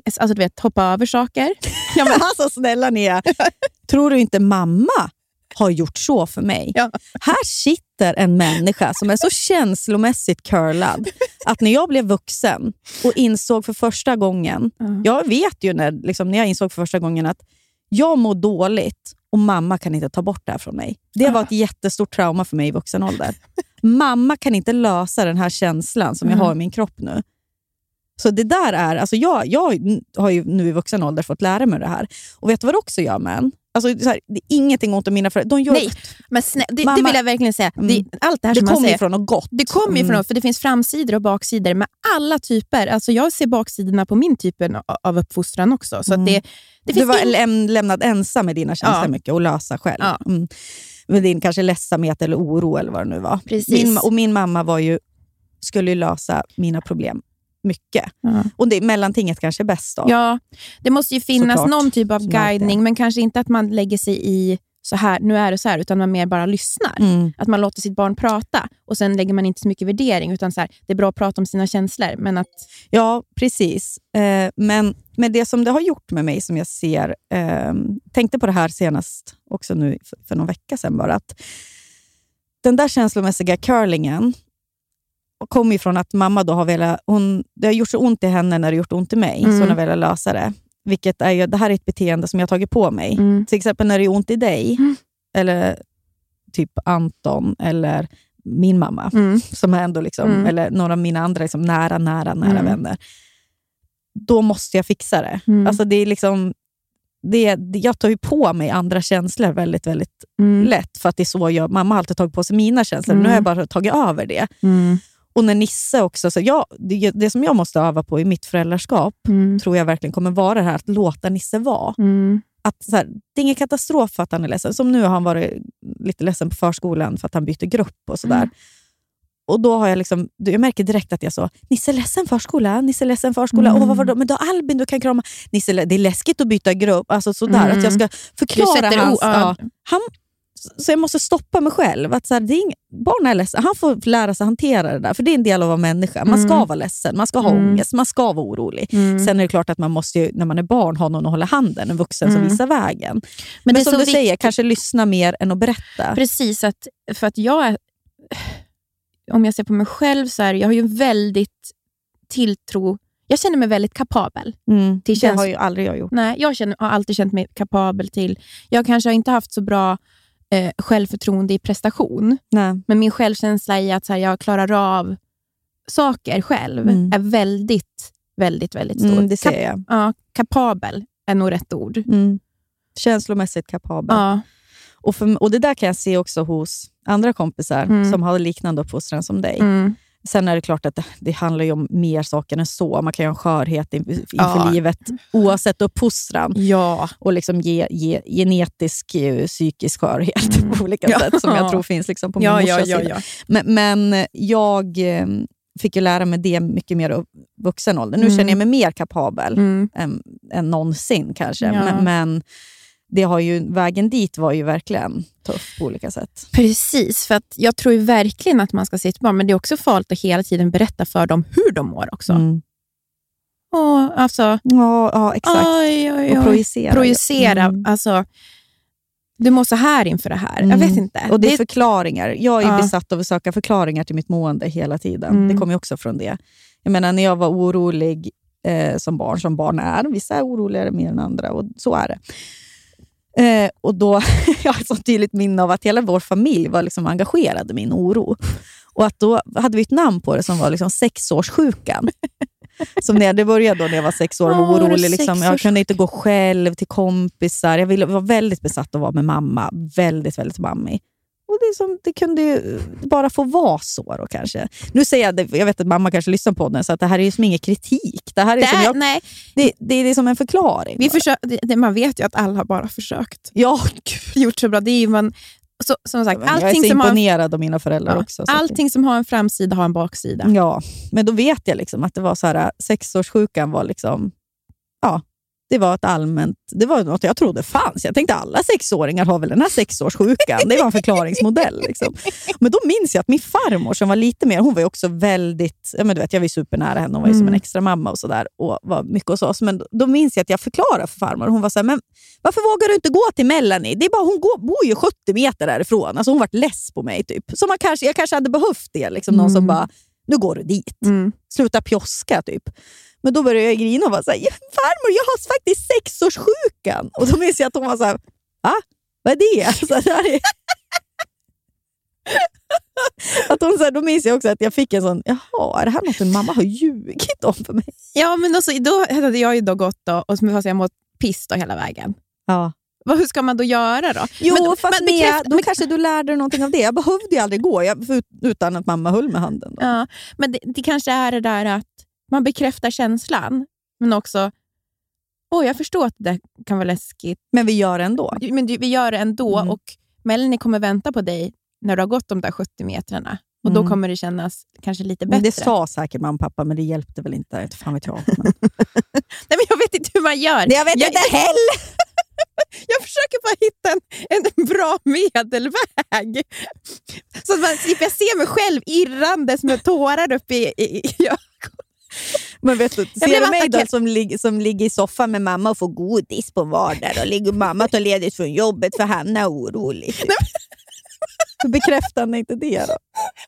alltså, du vet, hoppa över saker. Ja, men, alltså snälla Nia, tror du inte mamma har gjort så för mig? Ja. Här sitter en människa som är så känslomässigt curlad att när jag blev vuxen och insåg för första gången, jag vet ju när, liksom, när jag insåg för första gången att jag mår dåligt och mamma kan inte ta bort det här från mig. Det var ett jättestort trauma för mig i vuxen ålder. Mamma kan inte lösa den här känslan som jag Mm. har i min kropp nu. Så det där är, alltså jag, jag har ju nu i vuxen ålder fått lära mig det här. Och vet du vad det också gör med en? Alltså, så här, det är ingenting ont om mina föräldrar. De gör, Nej, men snä, det, det Mamma- vill jag verkligen säga. Mm. Det, allt det här det som kommer ju säger, från något gott. det kommer ju Mm. för det finns framsidor och baksidor med alla typer. Alltså jag ser baksidorna på min typen av- uppfostran också. Så att det, det Du finns var in- läm- lämnad ensam med dina känslor Ja. mycket och lösa själv. Ja. Mm. Med din kanske ledsamhet eller oro eller vad det nu var. Precis. Min, och min mamma var ju, skulle ju lösa mina problem mycket. Ja. Och det, mellantinget kanske är bäst då. Ja, det måste ju finnas Såklart. någon typ av Som guidning, men kanske inte att man lägger sig i så här, nu är det så här, utan man mer bara lyssnar. Mm. Att man låter sitt barn prata och sen lägger man inte så mycket värdering, utan så här, det är bra att prata om sina känslor, men att Ja, precis. Eh, men, men det som det har gjort med mig, som jag ser... Eh, tänkte på det här senast, också nu för, för någon vecka sedan bara, att den där känslomässiga curlingen kommer ju från att mamma då har velat... Hon, det har gjort så ont i henne när det gjort ont i mig, så Mm. hon har velat lösa det. Vilket är ju, det här är ett beteende som jag har tagit på mig. Mm. Till exempel när det är ont i dig, Mm. eller typ Anton, eller min mamma, mm, som är ändå liksom, Mm. eller några av mina andra liksom nära, nära, nära Mm. vänner. Då måste jag fixa det. Mm. Alltså det är liksom, det, jag tar ju på mig andra känslor väldigt, väldigt mm, lätt. För att det är så jag, mamma har alltid tagit på sig mina känslor. Nu har jag bara tagit över det. mm, Och när Nisse också, så jag, det, det som jag måste öva på i mitt föräldraskap, mm, tror jag verkligen kommer vara det här att låta Nisse vara. mm, Att, så här, det är ingen katastrof för att han är ledsen. Som nu har han varit lite ledsen på förskolan för att han byter grupp och sådär. Mm. Och då har jag liksom, jag märker direkt att jag så, Nisse är ledsen förskola, Nisse är ledsen förskola. Mm. Åh, vad var det? Men då Albin, du kan krama. Nisse, det är läskigt att byta grupp. Alltså sådär, Mm. att jag ska Du förklara hans... ja, han, så jag måste stoppa mig själv. Att så här, det är ing, barn är ledsen. Han får lära sig hantera det där, för det är en del av att vara människa. Man ska Mm. vara ledsen, man ska ha Mm. ångest, man ska vara orolig. mm. Sen är det klart att man måste, ju, när man är barn, ha någon att hålla handen, en vuxen som Mm. visar vägen. Men, Men, som du säger, viktigt. kanske lyssna mer än att berätta. Precis, att, för att jag är, om jag ser på mig själv så är jag har ju väldigt tilltro, jag känner mig väldigt kapabel. Mm. Till Det har ju aldrig jag gjort. Nej, jag känner, har alltid känt mig kapabel till, jag kanske har inte haft så bra eh, självförtroende i prestation, Nej. men min självkänsla i att så här, jag klarar av saker själv Mm. är väldigt, väldigt, väldigt stor. Mm, det ser Kap- jag. ja, kapabel är nog rätt ord. Mm. Känslomässigt kapabel. Ja, Och, för, och Det där kan jag se också hos andra kompisar Mm. som har liknande uppfostran som dig. Sen är det klart att det, handlar om mer saker än så. Man kan ha en skörhet in- inför Ja. livet oavsett uppfostran. ja. och liksom ge, ge genetisk eh, psykisk skörhet Mm. på olika Ja. sätt som jag tror finns liksom på min Ja, morsas sida. Men, men jag eh, fick ju lära mig det mycket mer i vuxen ålder. Nu Mm. känner jag mig mer kapabel Mm. än, än någonsin kanske. Men, men det har ju, vägen dit var ju verkligen tuff på olika sätt. Precis, för att jag tror verkligen att man ska se ett barn, men det är också farligt att hela tiden berätta för dem hur de mår också. Mm. Åh, alltså, Ja, ja, exakt. oj, oj, oj. Och projicera. projicera. Mm. Alltså, du mår så här inför det här. Jag Mm. vet inte. Och det är förklaringar. Jag är Ja. besatt av att söka förklaringar till mitt mående hela tiden. Mm. Det kommer ju också från det. Jag menar, när jag var orolig eh, som barn, som barn är, vissa är oroligare mer än andra och så är det. Eh, och då, Jag har ett så tydligt minne av att hela vår familj var liksom engagerad i min oro. Och att då hade vi ett namn på det som var liksom sexårssjukan. Som när det började då när jag var sex år och var orolig. Liksom. Jag kunde inte gå själv till kompisar. Jag ville, var väldigt besatt av att vara med mamma. Väldigt, väldigt mammig. Och det, kunde ju bara få vara så då kanske. Nu säger jag, det, jag vet att mamma kanske lyssnar på den, så att det här är ju som ingen kritik. Det här är, det som jag, nej, det, det är som en förklaring. vi bara. försö- det, man vet ju att alla har bara försökt. ja, gud. Gjort så bra. Det är ju man, så, som sagt, jag är allting så som, har, imponerad av mina föräldrar ja, också. allting som har en framsida har en baksida. Ja, men då vet jag liksom att det var så här, sexårssjukan var liksom, ja, det var ett allmänt, det var något jag trodde fanns. Jag tänkte alla sexåringar har väl den här sexårssjukan. Det var en förklaringsmodell. Liksom. Men då minns jag att min farmor som var lite mer, hon var också väldigt, ja, men du vet, jag var ju supernära henne, hon var ju som en Mm. extra mamma och sådär och var mycket hos oss. Men då minns jag att jag förklarade för farmor, hon var så här, men varför vågar du inte gå till Melanie? Det är bara, hon går, bor ju 70 meter därifrån. Alltså hon var less på mig. typ. Så man kanske, jag kanske hade behövt det, liksom, någon som Mm. bara, nu går du dit Mm. sluta pjoska typ. Men då började jag grina och var såhär, farmor jag har faktiskt sexårssjukan. Och då minns jag att hon var såhär, va? Vad är det? Så det här är... Att hon, så här, då minns jag också att jag fick en sån, jaha, är det här något min mamma har ljugit om för mig? Ja, men alltså, då hade jag ju då gått då, och så fast jag mått piss då hela vägen. Ja. Vad, hur ska man då göra då? Jo, Men- fast men Mia, då kanske du lärde dig någonting av det. Jag behövde ju aldrig gå jag, utan att mamma höll med handen. Då. Ja, men det, det kanske är det där att man bekräftar känslan, men också Åh, jag förstår att det kan vara läskigt, Men vi gör det ändå. men vi gör det ändå Mm. och Melanie kommer vänta på dig när du har gått de där 70 metrarna. Och Då Mm. kommer det kännas kanske lite Men bättre. det sa säkert mamma och pappa, men det hjälpte väl inte. Inte fan vet jag. Men... Nej, men jag vet inte hur man gör. Nej, jag vet inte heller! Jag försöker bara hitta en, en bra medelväg. Så att man slipper se mig själv irrandes med tårar uppe i, i, i Men vet du, ser du mig då som, lig, som ligger i soffan med mamma och får godis på vardagen och ligger mamma tar ledigt från jobbet för Hanna är orolig. Så bekräftar han inte det då?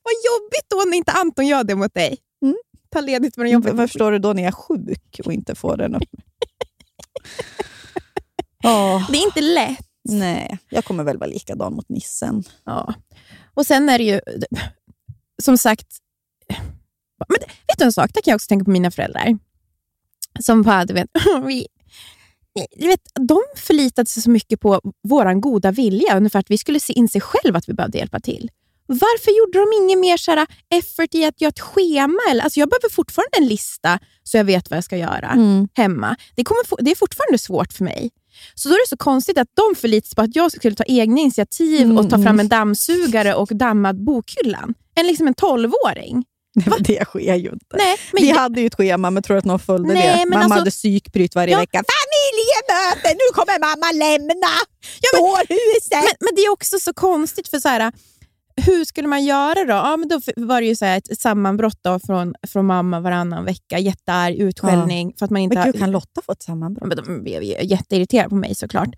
Vad jobbigt då när inte Anton gör det mot dig. Mm. Ta ledigt från jobbet. Vad förstår du då när jag är sjuk och inte får den upp? Åh, Det är inte lätt. nej, jag kommer väl vara likadan mot nissen. Ja. Och sen är det ju, som sagt, men vet du en sak? Det kan jag också tänka på mina föräldrar. Som bara, du vet, vi, du vet, de förlitade sig så mycket på vår goda vilja, ungefär att vi skulle se, inse själva att vi behövde hjälpa till. Varför gjorde de inget mer så här, effort i att göra ett schema? Eller, alltså jag behöver fortfarande en lista så jag vet vad jag ska göra hemma. Det, kommer, det är fortfarande svårt för mig. Så då är det så konstigt att de förlitar sig på att jag skulle ta egna initiativ och ta fram en dammsugare och damma bokhyllan. En, liksom en tolvåring. Det sker ju inte. Nej, men vi det- hade ju ett schema, men tror du att någon följde Nej, det? men Mamma alltså- hade psykbryt varje Ja. vecka. Familjemöte! Nu kommer mamma lämna dårhuset! men, men det är också så konstigt, för så här, hur skulle man göra då? Ja, men då var det ju så här ett sammanbrott då från, från mamma varannan vecka. Jättearg, utskällning. För att man inte Men har- gud, kan Lotta få ett sammanbrott? Men de blev jätteirriterade på mig såklart.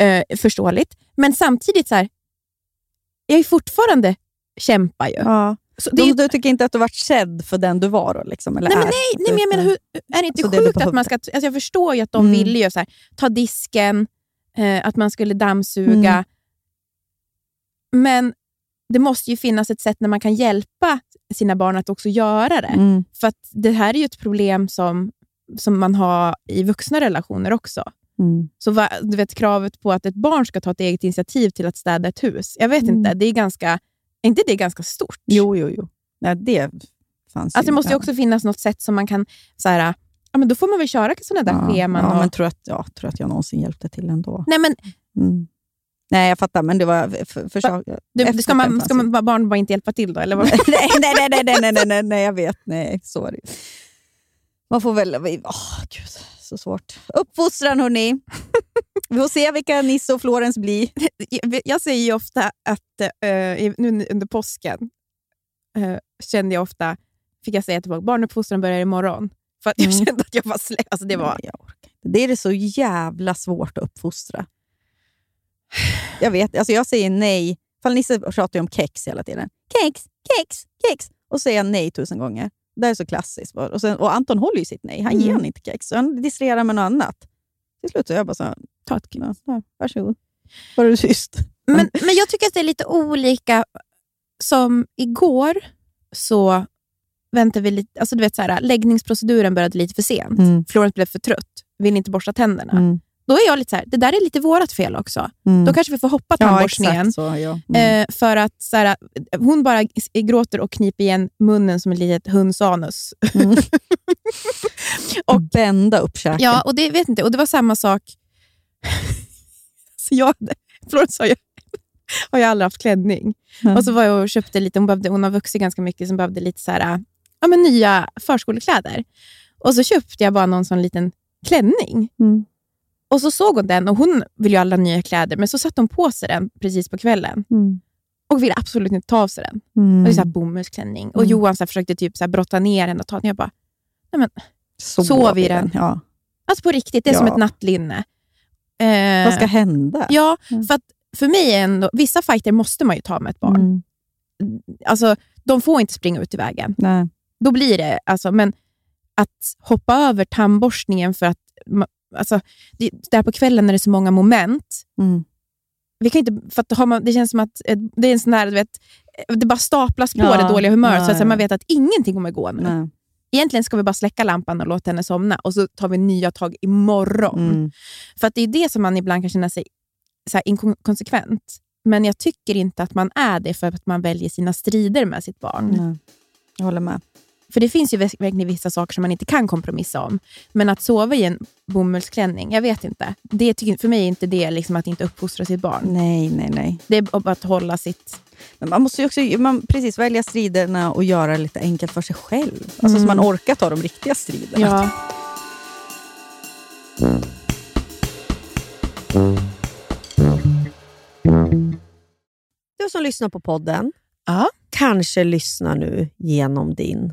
Eh, förståeligt. Men samtidigt, så här, jag är fortfarande kämpar ju. Ja. Så det Du, du tycker inte att du varit sedd för den du var då? Liksom, eller Nej, men nej, nej, men jag menar, hur, är det inte Så det du sjukt att man ska... Alltså jag förstår ju att de Mm. ville ju så här, ta disken, eh, att man skulle dammsuga. Mm. Men det måste ju finnas ett sätt när man kan hjälpa sina barn att också göra det. Mm. För det här är ju ett problem som, som man har i vuxna relationer också. Mm. Så va, du vet, kravet på att ett barn ska ta ett eget initiativ till att städa ett hus. Jag vet Mm. inte, det är ganska... Är inte det ganska stort? Jo, jo, jo. Nej, det fanns Alltså det måste ju också finnas något sätt som man kan... Så här, ja, men då får man väl köra sådana där ja, scheman. Ja, och, men tror att, ja, tror att jag någonsin hjälpte till ändå. nej, men Mm. Nej, jag fattar, men det var för, försök. du, ska, man, ska man, barn bara inte hjälpa till då? Eller vad? nej, nej, nej, nej, nej, nej, nej, nej, jag vet. Nej, ju. Man får väl... Åh, gud, så svårt. Uppfostran, hörni. Vi får se vilka Nisse och Florens blir. jag, säger ju ofta att i- nu under påsken eh, kände jag ofta, fick jag säga tillbaka, barnuppfostran börjar imorgon. För att jag Mm. kände att jag var släkt. Alltså det var, Nej. Det är det så jävla svårt att uppfostra. Jag vet, alltså jag säger nej. Fall Nisse pratar ju om kex hela tiden. Kex, kex, kex. Och säger jag nej tusen gånger. Det är så klassiskt. Och, sen, och Anton håller ju sitt nej. Han ger Mm. han inte kex. Så han distraherar med något annat. Till slut så jag bara så här, ta ett ja, där, varsågod. Var du tyst? Men, men jag tycker att det är lite olika. Som igår så väntade vi lite, alltså du vet så här, läggningsproceduren började lite för sent. Mm. Florence blev för trött, vill inte borsta tänderna. Mm. Då är jag lite så här, det där är lite vårt fel också. Mm. Då kanske vi får hoppa ja, tandborstningen. så. Ja. Mm. Eh, för att så här, hon bara s- gråter och kniper igen munnen som ett litet hundsanus. Mm. och- Bända upp käken. Ja, och det vet inte. Och det var samma sak. så jag Florence har ju, har ju aldrig haft klänning. Ja. Och så var jag och köpte lite, hon, behövde, hon har vuxit ganska mycket, så hon behövde lite så här, ja, men nya förskolekläder. Och så köpte jag bara någon sån liten klänning. Mm. Och så såg hon den och hon vill ju alla nya kläder, men så satte hon på sig den precis på kvällen Mm. och ville absolut inte ta av sig den. Mm. Och det är så här bomullsklänning. Och Mm. Johan så här försökte typ så här brotta ner den och ta den. Jag bara, Sov Sov i den. Ja. alltså på riktigt, det är Ja. som ett nattlinne. Eh, Vad ska hända? Ja, Mm. för att för mig är ändå, vissa fighter måste man ju ta med ett barn. Mm. Alltså, de får inte springa ut i vägen. Nej. Då blir det, alltså, men att hoppa över tandborstningen för att, alltså, det, där på kvällen när det är så många moment, Mm. vi kan inte, för att har man, det känns som att eh, det är en sån där, vet, det bara staplas på Ja, det dåliga humöret, ja, så att ja. man vet att ingenting kommer gå nu. Nej. Egentligen ska vi bara släcka lampan och låta henne somna och så tar vi nya tag imorgon. Mm. För att det är det som man ibland kan känna sig så inkonsekvent. Men jag tycker inte att man är det för att man väljer sina strider med sitt barn. Nej. Jag håller med. För det finns ju verkligen vissa saker som man inte kan kompromissa om. Men att sova i en bomullsklänning, jag vet inte. Det tycker, för mig är inte det liksom att inte uppfostra sitt barn. Nej, nej, nej. Det är att hålla sitt... Men man måste ju också man, precis välja striderna och göra det lite enkelt för sig själv. Alltså Mm. så man orkar ta de riktiga striderna. Ja. Du som lyssnar på podden Ja. kanske lyssnar nu genom din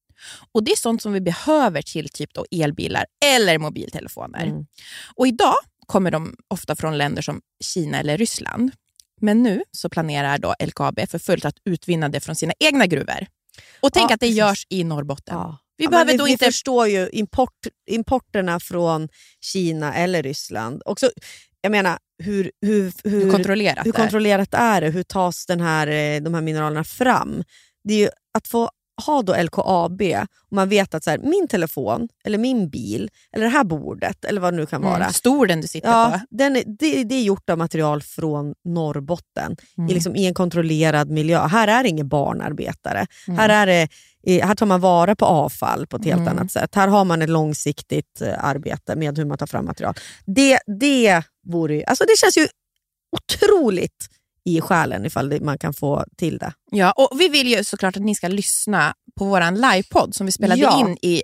Och Det är sånt som vi behöver till typ då elbilar eller mobiltelefoner. Mm. Och Idag kommer de ofta från länder som Kina eller Ryssland. Men nu så planerar då LKAB för fullt att utvinna det från sina egna gruvor. Och tänk Ja, att det görs i Norrbotten. Ja. Vi Ja, vi, vi inte... förstår ju import, importerna från Kina eller Ryssland. Också, jag menar, hur, hur, hur, Hur kontrollerat hur kontrollerat är det? Hur tas den här, eh, de här mineralerna fram? Det är ju att få ha då LKAB och man vet att så här, min telefon, eller min bil, eller det här bordet, eller vad det nu kan vara. Mm, stolen du sitter Ja, på. den är, det, det är gjort av material från Norrbotten, Mm. i, liksom, i en kontrollerad miljö. Här är det ingen barnarbetare. Mm. Här, är det, här tar man vara på avfall på ett helt Mm. annat sätt. Här har man ett långsiktigt eh, arbete med hur man tar fram material. Det, det, vore, ju- alltså det känns ju otroligt i själen ifall man kan få till det. Ja, och vi vill ju såklart att ni ska lyssna på vår livepodd som vi spelade Ja. in i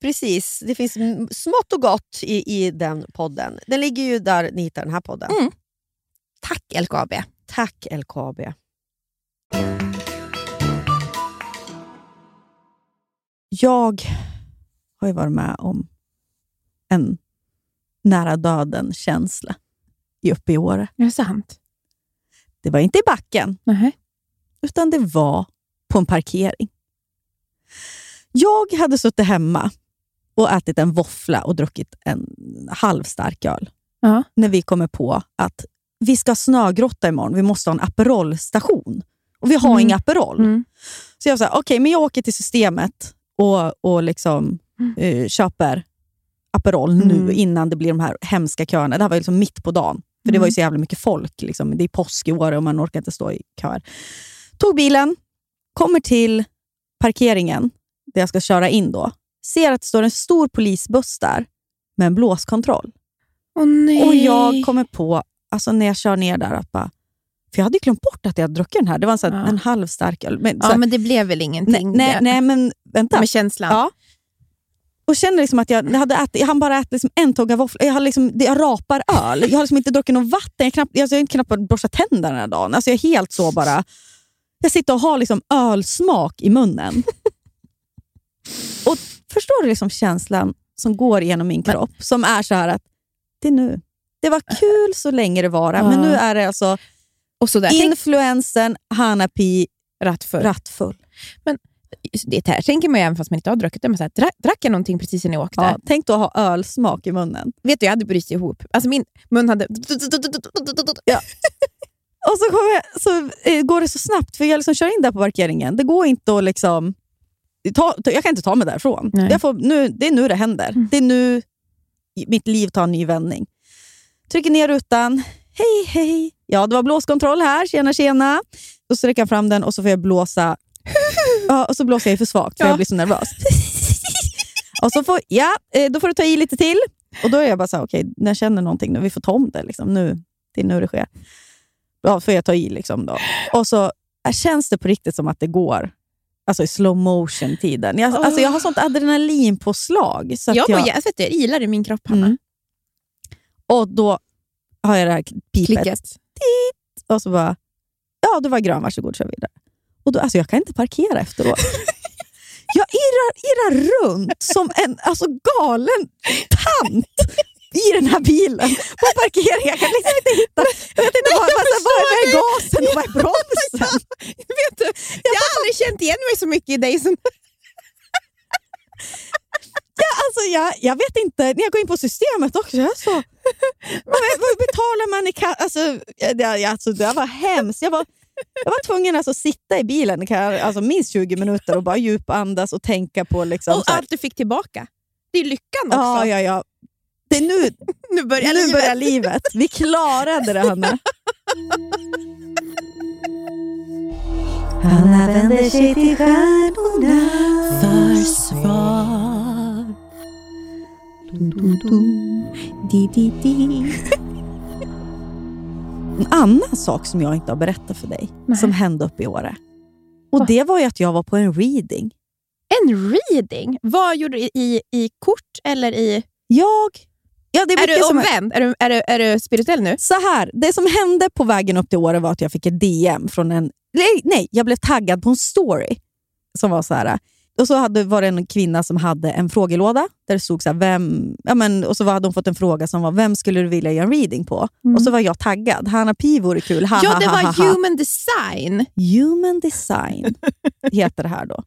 precis. Det finns smått och gott i, i den podden. Den ligger ju där ni hittar den här podden. Mm. Tack LKAB. Tack LKAB. Jag har ju varit med om en nära döden-känsla i uppe i Åre. Är det sant? Det var inte i backen, Nej. utan det var på en parkering. Jag hade suttit hemma och ätit en våffla och druckit en halvstark öl Ja. när vi kommer på att vi ska snögrotta imorgon. Vi måste ha en Aperol-station. Och vi har Mm. inga Aperol. Mm. Så jag sa, okej, men jag åker till systemet och, och liksom, Mm. eh, köper Aperol nu Mm. innan det blir de här hemska köerna. Det här var liksom mitt på dagen. För det Mm. var ju så jävla mycket folk. Liksom. Det är påsk i år och man orkar inte stå i köer. Tog bilen, kommer till parkeringen där jag ska köra in då. Ser att det står en stor polisbuss där med en blåskontroll. Nej. Och jag kommer på, alltså när jag kör ner där, att bara... För jag hade glömt bort att jag druckit den här. Det var en, sån Ja. en halv stark öl. Men, Ja, här- men det blev väl ingenting? nej, det. nej, men vänta. Med känslan? Ja. Och känner liksom att jag, hade ätit, jag hann bara ätit liksom en tugga våffla. Jag, liksom, jag rapar öl. Jag har liksom inte druckit något vatten. Jag, knappt, alltså jag har inte knappt borstat tänderna den här dagen. Alltså jag är helt så bara... Jag sitter och har liksom ölsmak i munnen. och Förstår du liksom känslan som går genom min kropp? Som är så här att det är nu. Det var kul så länge det var, men Ja. nu är det alltså Och så där. Tänk, influensen Hanapi rattfull. rattfull. Det här tänker man ju även fast man inte har druckit det. Men så här, drack, drack jag någonting precis innan jag åkte? Ja, tänk då att ha ölsmak i munnen. Vet du, jag hade brutit ihop. Alltså min mun hade... Och så, jag, så eh, går det så snabbt, för jag liksom kör in där på parkeringen. Det går inte att liksom... Ta, jag kan inte ta mig därifrån. Får, nu, det är nu det händer. Mm. Det är nu mitt liv tar en ny vändning. Trycker ner rutan. Hej, hej. Ja, det var blåskontroll här. Tjena, tjena. Då sträcker jag fram den och så får jag blåsa Ja, och så blåser jag för svagt för Ja. jag blir så nervös. och så får, ja, eh, då får du ta i lite till. Och Då är jag bara så här, okej, när jag känner någonting, nu, vi får ta om det. Liksom. Nu, det är nu det sker. Ja, får jag ta i. Liksom, då. Och så äh, känns det på riktigt som att det går. Alltså i slow motion-tiden. Jag, alltså, jag har sånt adrenalinpåslag. Så Jag, jag, jag, jag, ilar i min kropp, Hanna. Mm. Och då har jag det här pipet. Klicket. Och så bara, ja det var grön, varsågod kör vidare. Och då, alltså jag kan inte parkera efteråt. Jag irrar, irrar runt som en alltså, galen tant i den här bilen på parkeringen. Jag kan liksom inte hitta, jag vet inte vad, vad, vad är gasen och vad är bromsen? Känt igen mig så mycket i dig som... Ja, alltså, jag, jag vet inte, när jag går in på systemet också, jag så... Vad, vad betalar man i ka- alltså, det, alltså, det var hemskt. Jag var, jag var tvungen alltså, att sitta i bilen alltså, minst 20 minuter och bara djupandas och tänka på... Liksom, Och allt du fick tillbaka. Det är lyckan också. ja, ja, ja. Det är nu, Nu börjar nu livet. börjar livet. Vi klarade det, Hanna. Alla vänder sig till stjärnorna för svar. Dum, dum, dum. Di, di, di. En annan sak som jag inte har berättat för dig, Nej. som hände uppe i Åre. Och? Det var ju att jag var på en reading. En reading? Vad gjorde du i, i kort eller i... Jag... Ja, det är Är du som omvänd? Är du, är, du, är du spirituell nu? Så här, det som hände på vägen upp till Åre var att jag fick ett DM från en... Nej, nej jag blev taggad på en story som var så här. Och så hade, var det en kvinna som hade en frågelåda där det stod så här, vem... Ja, men, och så hade hon fått en fråga som var, vem skulle du vilja göra en reading på? Och så var jag taggad. Hanna Pi vore kul. Ha, ja, det ha, var ha. human design. Human design heter det här då.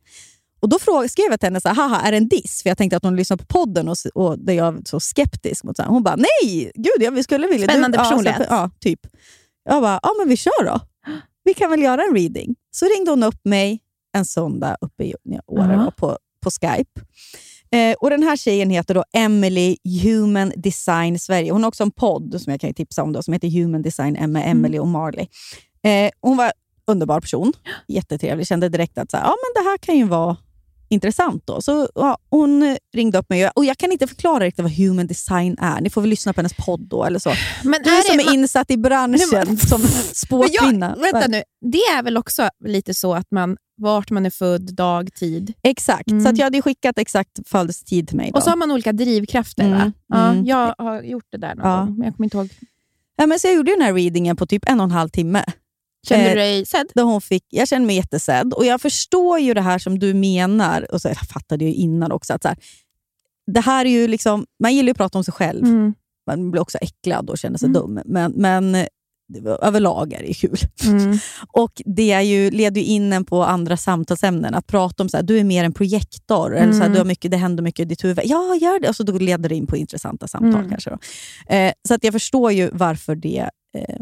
Och Då fråg, skrev jag till henne, så här, haha, är det en diss? För jag tänkte att hon lyssnar på podden och, och där jag är så skeptisk. Mot så här. Hon bara, nej, gud, ja, vi skulle vilja. Spännande du, ja, personlighet. så- Ja, typ. Jag bara, ja men vi kör då. Vi kan väl göra en reading. Så ringde hon upp mig en söndag uppe i Åre Ja. då, på, på Skype. Eh, och Den här tjejen heter då Emily Human Design Sverige. Hon har också en podd som jag kan tipsa om då, som heter Human Design med Mm. Emily och Marley. Eh, hon var underbar person, jättetrevlig. Kände direkt att så här, ja, men det här kan ju vara intressant. då. Så ja, Hon ringde upp mig och jag kan inte förklara riktigt vad human design är. Ni får väl lyssna på hennes podd då. Eller så. Men Du är som det, är insatt i branschen Men- som spåkvinna. vänta nu, det är väl också lite så att man, vart man är född, dag, tid. Exakt, Mm. så att jag hade skickat exakt födelsetid till mig. Då. Och så har man olika drivkrafter. Mm? Ja, mm. Jag har gjort det där någon Ja. gång, men jag kommer inte ihåg. ja, men så jag gjorde den här readingen på typ en och en halv timme. Kände Eh, du dig sedd? Där hon fick, jag känner mig jättesedd och jag förstår ju det här som du menar. Och så, jag fattade ju innan också att så här, det här är ju liksom, man gillar ju att prata om sig själv. Mm. Man blir också äcklad och känner sig Mm. dum. Men, men eh, överlag är det kul. Mm. Och Det är ju, leder ju in en på andra samtalsämnen. Att prata om så här, du är mer en projektor, eller så här, Mm. du har mycket, det händer mycket i ditt huvud. Ja, gör det. Och så då leder det in på intressanta samtal. Mm. kanske. Då. Eh, så att jag förstår ju varför det eh,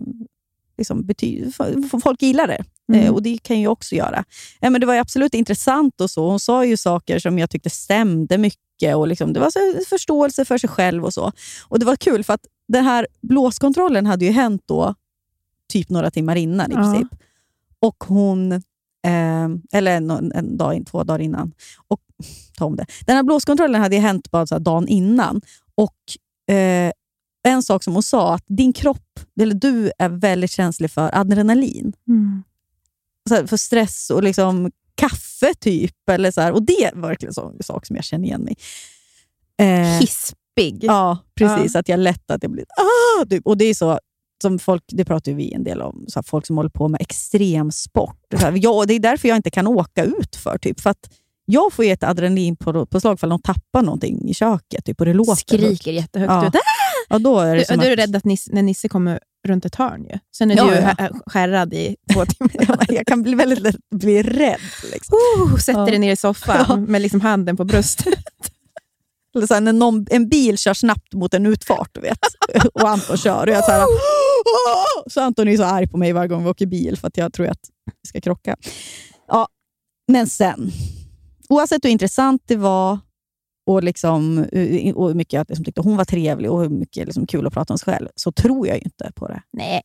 liksom betyder, f- folk gillar det. Mm. Eh, och det kan jag också göra. Eh, men det var ju absolut intressant och så. Hon sa ju saker som jag tyckte stämde mycket. Och liksom, det var så förståelse för sig själv och så. Och Det var kul för att den här blåskontrollen hade ju hänt då typ några timmar innan i Ja. princip. Och hon, eh, eller en, en dag, två dagar innan. Och, ta om det. Den här blåskontrollen hade ju hänt bara så dagen innan. Och eh, En sak som hon sa, att din kropp, eller du är väldigt känslig för adrenalin. Mm. Här, för stress och liksom kaffe typ. Eller så här. Och det är verkligen så- en sak som jag känner igen mig eh, Hispig. Ja, precis. Att jag lätt att jag blir... Ah, typ. Och det är så, som folk, det pratar ju vi en del om, så här, folk som håller på med extremsport. Så här, ja, det är därför jag inte kan åka ut för typ. För att jag får ju ett adrenalinpåslag för någon tappar någonting i köket typ, och det låter. högt. Skriker jättehögt Ja. ut. Ja, då är det Du, du är att- rädd att Nisse, när Nisse kommer runt ett hörn. Ju. Sen är Ja, du ja. hä- skärrad i två timmar. jag kan bli väldigt lätt bli rädd. Liksom. Oh, sätter Ja. dig ner i soffan Ja. med liksom handen på bröstet. Eller så här, när någon, en bil kör snabbt mot en utfart du vet, och Anton kör. Och jag så, här, så Anton är så arg på mig varje gång vi åker bil för att jag tror att vi ska krocka. Ja, men sen, oavsett hur intressant det var och, liksom, och hur mycket jag liksom tyckte hon var trevlig och hur mycket liksom kul att prata om sig själv, så tror jag ju inte på det. Nej,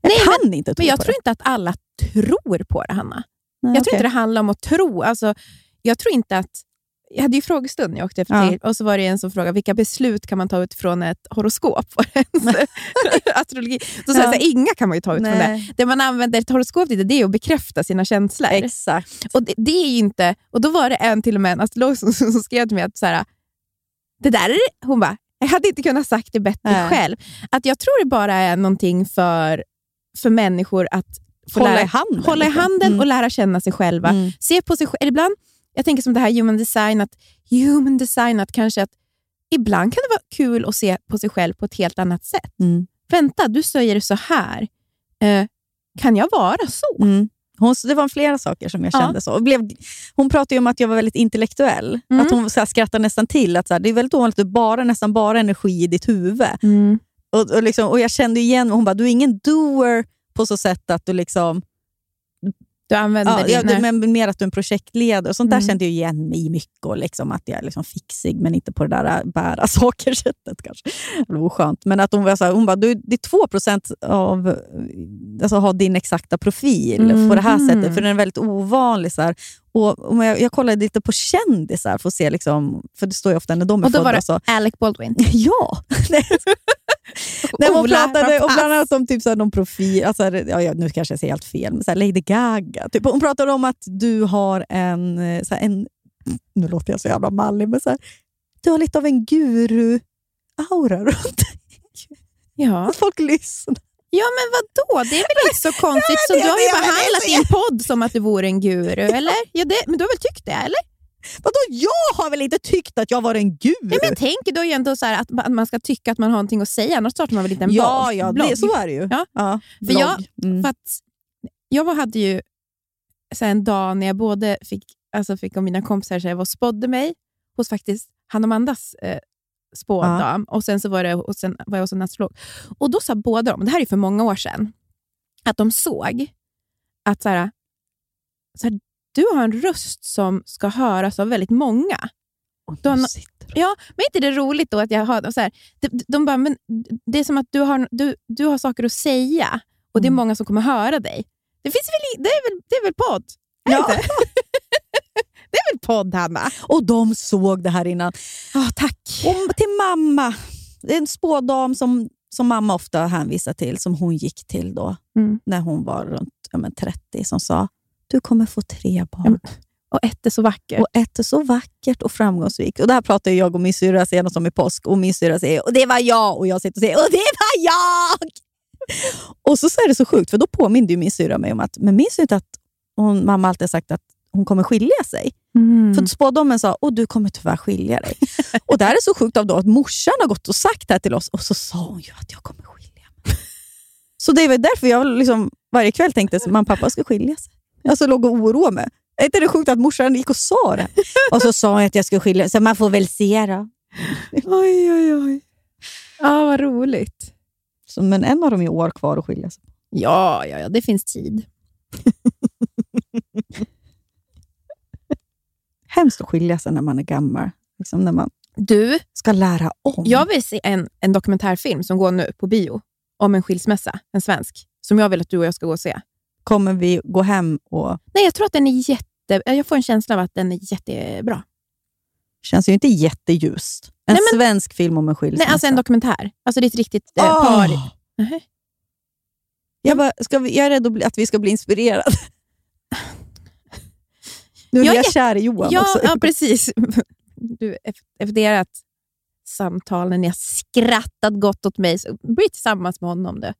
Jag Nej, kan inte tro men jag på tror det. inte att alla tror på det, Hanna. Nej, jag tror inte det handlar om att tro. Alltså, jag tror inte att... Jag hade ju frågestund när jag åkte efter Ja. till och så var det en som frågade vilka beslut kan man ta utifrån ett horoskop? Det astrologi. Så sa jag Ja. här, inga kan man ju ta det. Nej. Det man använder ett horoskop till det är att bekräfta sina känslor. Exakt. Och det, det är inte... Och då var det en till och med en astrolog som, som skrev till mig att så här, det där är, hon bara, jag hade inte kunnat sagt det bättre Nej. själv. Att jag tror det bara är någonting för, för människor att Hålla lära, i handen, hålla i liksom. handen Mm. och lära känna sig själva. Mm. Se på sig själv. Ibland, jag tänker som det här human design, att human design, att kanske att ibland kan det vara kul att se på sig själv på ett helt annat sätt. Mm. Vänta, du säger det så här. Eh, kan jag vara så? Mm. Hon, det var flera saker som jag Ja. kände så. Och blev, hon pratade ju om att jag var väldigt intellektuell. Mm. Att hon så här, skrattade nästan till. Att så här, det är väldigt ovanligt att du bara, nästan bara energi i ditt huvud. Mm. Och, och, liksom, och Jag kände igen hon bara, du är ingen doer på så sätt att du liksom... Du använder Ja, ja, dina... det- men mer att du är en projektledare. Och sånt Mm. där kände jag igen mig i mycket. Och liksom att jag är liksom fixig, men inte på det där äh, bära saker sättet kanske. Det var. Men att hon var så här, hon bara, du, det är 2 procent av alltså, ha din exakta profil på det här sättet, för den är väldigt ovanlig. Så här. Och, och jag, jag kollade lite på kändisar för att se, liksom, för det står ju ofta när de är och då var det så. Alec Baldwin. Ja! Nej, hon pratade och bland annat om typ så här, någon profil, alltså, ja, nu kanske jag säger helt fel, men så här, Lady Gaga. Typ. Hon pratade om att du har en, eh, så här, en nu låter jag så jävla mallig, men så här, du har lite av en guru-aura runt dig. Ja. Folk lyssnar. Ja, men vad Det är väl inte så konstigt? så du har ju behandlat din podd som att du vore en guru, eller? Ja, det, men du har väl tyckt det, eller? Vadå, jag har väl inte tyckt att jag var en guru? Nej, men tänk då ju ändå så här att man- ska tycka att man har någonting att säga, annars startar man väl inte en ja, ja blogg. det, så är det ju. Ja. Ja, För blogg. jag- mm. För att jag hade ju så en dag när jag både fick, alltså fick av mina kompisar var och spådde mig hos faktiskt han och Amandas eh, spådam och sen så var, det, och sen var jag hos en astrolog. Och då sa båda de, det här är för många år sedan, att de såg att så här, så här, du har en röst som ska höras av väldigt många. Du har sitter de. Ja, men är inte det roligt då att jag har... Så här, de, de bara, men det är som att du har, du, du har saker att säga och det är Mm. många som kommer höra dig. Det, finns väl, det, är, väl, det är väl podd? Är Ja. det är väl podd, Hanna? Och de såg det här innan. Oh, tack. Och till mamma. Det är en spådam som, som mamma ofta hänvisar till, som hon gick till då, Mm. när hon var runt ja, men 30, som sa du kommer få tre barn. Men- Och ett är så vackert. Och ett är så vackert och framgångsrikt. Och det här pratar jag och min syrra senast om i påsk. Och min syrra säger och det var jag. Och jag sitter och säger och det var jag! Och så, så är det så sjukt, för då påminde ju min syrra mig om att, men minns du inte att hon, mamma alltid har sagt att hon kommer skilja sig? Mm. För spådomen sa, och du kommer tyvärr skilja dig. och det här är så sjukt av då att morsan har gått och sagt det här till oss och så sa hon ju att jag kommer skilja mig. Så det är väl därför jag liksom varje kväll tänkte att mamma och pappa ska skilja sig. Jag så låg och oroade mig. Är inte det sjukt att morsan gick och sa det? Och så sa hon att jag skulle skilja mig, så man får väl se då. Oj, oj, oj. Ja, vad roligt. Så, men en av dem är år kvar att skilja sig. Ja, ja, ja, det finns tid. Hemskt att skilja sig när man är gammal. Liksom när man Du, ska lära om. jag vill se en, en dokumentärfilm som går nu på bio om en skilsmässa, en svensk, som jag vill att du och jag ska gå och se. Kommer vi gå hem och... Nej, jag tror att den är jätte... Jag får en känsla av att den är jättebra. känns ju inte jätteljust. En Nej, men- svensk film om en skilsmässa. Nej, alltså en dokumentär. Alltså det är ett riktigt eh, Åh! par. Nähä. Jag, bara, ska vi, jag är rädd att vi ska bli inspirerade. Nu är Jag jag, är- kär i Johan Ja, också. ja, precis. Du, efter, ert samtal, när ni har skrattat gott åt mig, så bli tillsammans med honom. Du.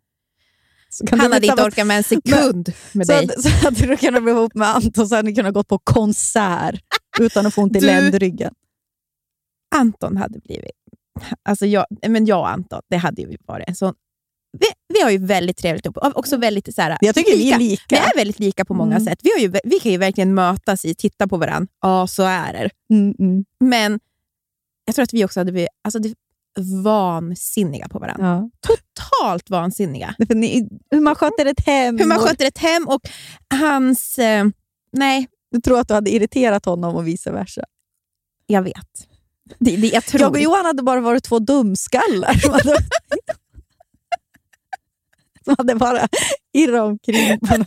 Han hade inte orkat med en sekund med så, dig. hade- så hade du kunnat bli ihop med Anton så hade ni kunnat gå på konsert utan att få ont i ländryggen. Anton hade blivit... Alltså jag, men jag och Anton, det hade ju varit en sån... Vi, vi har ju väldigt trevligt ihop. Också väldigt så här, Jag tycker vi är lika. Vi är väldigt lika på många Mm. sätt. Vi, har ju, vi kan ju verkligen mötas i titta på varandra. Ja, så är det. Mm, mm. Men jag tror att vi också hade blivit alltså, det, vansinniga på varandra. Ja. Totalt vansinniga. Ni, hur man sköter ett hem. Hur man sköter ett hem och hans... Eh, nej, Du tror att du hade irriterat honom och vice versa. jag vet. Det, det, jag tror Jag och Johan hade bara varit två dumskallar som hade, som hade bara irrat omkring.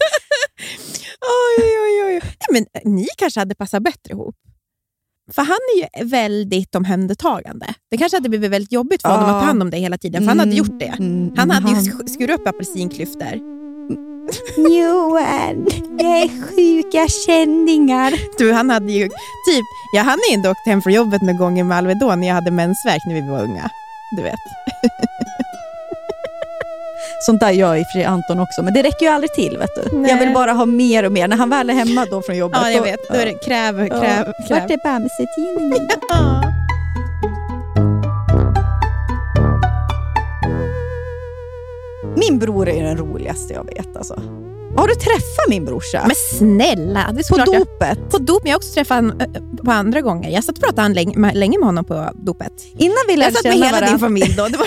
Oj, oj, oj. men ni kanske hade passat bättre ihop. För han är ju väldigt omhändertagande. Det kanske hade blivit väldigt jobbigt för honom Ja. att ta hand om dig hela tiden, för han hade gjort det. Mm, Han hade ju han- sk- skurit upp apelsinklyftor. Johan, det är sjuka känningar. Du, han hade ju typ, jag hann inte åkt hem från jobbet med gånger med Alvedon när jag hade mensvärk när vi var unga. Du vet. Sånt där gör i sig Anton också, men det räcker ju aldrig till. Vet du. Nej. Jag vill bara ha mer och mer. När han väl är hemma då från jobbet. Ja, jag vet. Då är det kräv, Ja. kräv, Vart kräv. är Bamse-tidningen? Ja. Min bror är den roligaste jag vet. Alltså. Har du träffat min brorsa? Men snälla, det är på såklart jag, dopet? på dop, men jag har också träffat honom på andra gånger. Jag satt och pratade länge, med- länge med honom på dopet. Innan vi Jag lärde satt med känna hela din varandra. familj då. Det var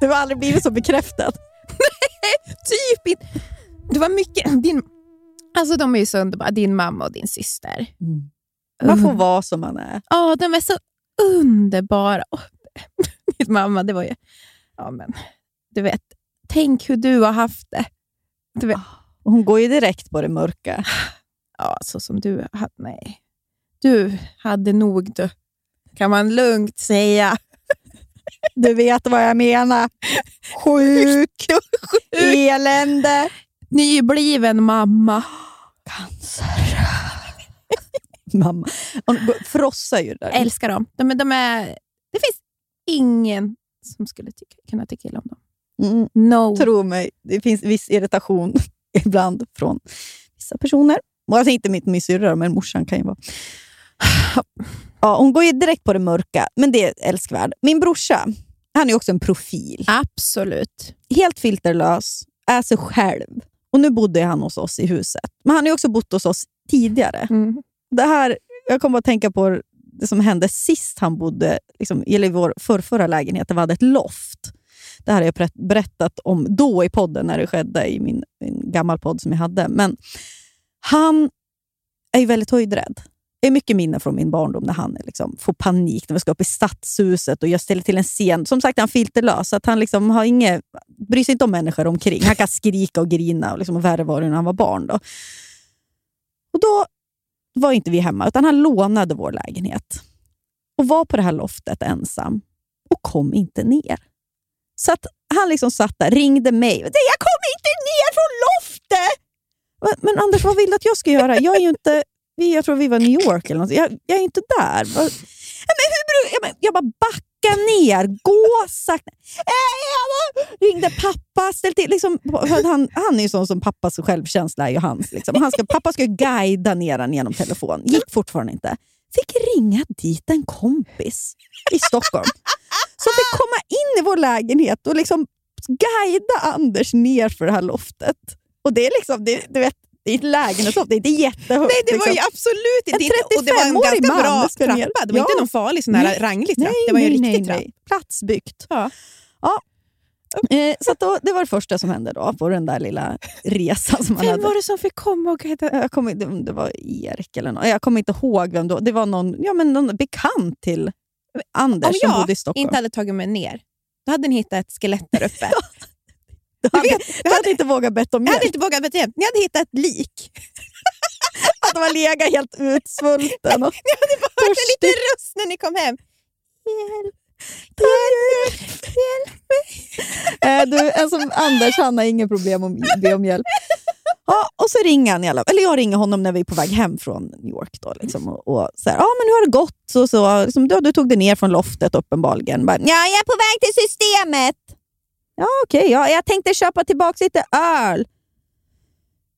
Du har aldrig blivit så bekräftad. typ inte... Det var mycket... Din, alltså de är ju så underbara, din mamma och din syster. Man får vara som man är. Ja, de är så underbara. Åh, Min mamma, det var ju... Ja, men du vet, tänk hur du har haft det. Du vet, Och Hon går ju direkt på det mörka. ja, så som du hade... Nej. Du hade nog du, kan man lugnt säga. Du vet vad jag menar. Sjuk, elände. Nybliven mamma. Cancer. Mamma. Hon frossar ju där. Älskar dem. De, de är, det finns ingen som skulle tycka, kunna tycka illa om dem. Mm. No. Tro mig, det finns viss irritation ibland från vissa personer. Alltså inte mitt min syrra, men morsan kan ju vara... Ja, hon går ju direkt på det mörka, men det är älskvärd. Min brorsa, han är också en profil. Absolut. Helt filterlös, är sig själv. Och nu bodde han hos oss i huset. Men han har också bott hos oss tidigare. Mm. Det här, jag kommer att tänka på det som hände sist han bodde liksom, eller i vår förrförra lägenhet. där vi hade ett loft. Det här har jag berätt- berättat om då i podden, när det skedde i min, min gammal podd som jag hade. Men han är ju väldigt höjdrädd. Det är mycket minnen från min barndom när han liksom, får panik när vi ska upp i stadshuset och jag ställer till en scen. Som sagt, han är filterlös, att han liksom har inget, bryr sig inte om människor omkring. Han kan skrika och grina, och, liksom, och värre var det när han var barn. Då. Och då var inte vi hemma, utan han lånade vår lägenhet och var på det här loftet ensam och kom inte ner. Så att han liksom satt där, ringde mig. Jag kom inte ner från loftet! Men Anders, vad vill du att jag ska göra? Jag är ju inte... Jag tror vi var i New York eller något. Jag, jag är inte där. Men hur, jag, jag bara backa ner, gå sakta. Äh, jag bara, ringde pappa, ställ till. Liksom, han, han är ju sån som pappas självkänsla är ju hans. Liksom. Han ska, pappa ska ju guida ner han genom telefon. Gick fortfarande inte. Fick ringa dit en kompis i Stockholm som fick komma in i vår lägenhet och liksom guida Anders ner för det här loftet. Och det är liksom, det, du vet, är ett lägenhetsloft, det är inte jättehögt. Nej, det var liksom. ju absolut En inte... Och det var en 35-årig ganska man bra trappa. Det var Ja. inte någon farlig sån här Nej. ranglig trapp. Nej, det var ju en riktig nej, trapp. nej. Platsbyggt. Ja. Ja. Eh, så då, det var det första som hände då, på den där lilla resan som han Vem hade. var det som fick komma och guida? Jag kommer, det, det var Erik eller något. Jag kommer inte ihåg vem det var. Det var någon, ja, men någon bekant till Anders Om som jag bodde i Stockholm. inte hade tagit mig ner, då hade ni hittat ett skelett där uppe. Du hade, vet, du hade inte vågat bett om Jag hade hjälp. inte vågat bete Ni hade hittat ett lik. Att de var legat helt utsvulten. Och Ni hade bara hört en liten röst när ni kom hem. Hjälp, hjälp, hjälp mig. Eh, du, som Anders han har inga problem att be om hjälp. Ja, och så ringer han i alla Eller jag ringer honom när vi är på väg hem från New York. Då, liksom, och, och så här, ja, men hur har det gått? Så, så, liksom, du, du tog dig ner från loftet uppenbarligen. Bara, ja, jag är på väg till systemet. Ja, okej. ja, jag tänkte köpa tillbaka lite öl.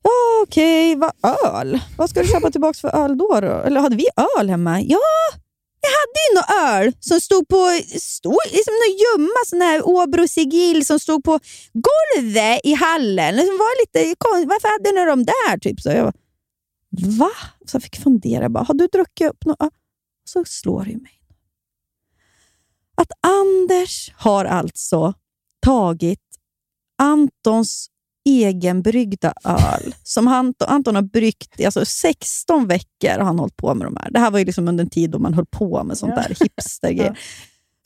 Ja, okej. Vad öl? Vad ska du köpa tillbaka för öl då? då? Eller hade vi öl hemma? Ja, jag hade ju någon öl som stod på stod, liksom någon gömma sån här Åbro sigill som stod på golvet i hallen. Det var lite konstigt. Varför hade ni dem där? Typ så. Jag bara, Va? Så jag fick fundera. Bara, har du druckit upp något? öl?" Så slår det mig. Att Anders har alltså tagit Antons egenbryggda öl som han, Anton har bryggt i alltså 16 veckor har han hållit på med de här. Det här var ju liksom under en tid då man höll på med sånt där hipstergrejer.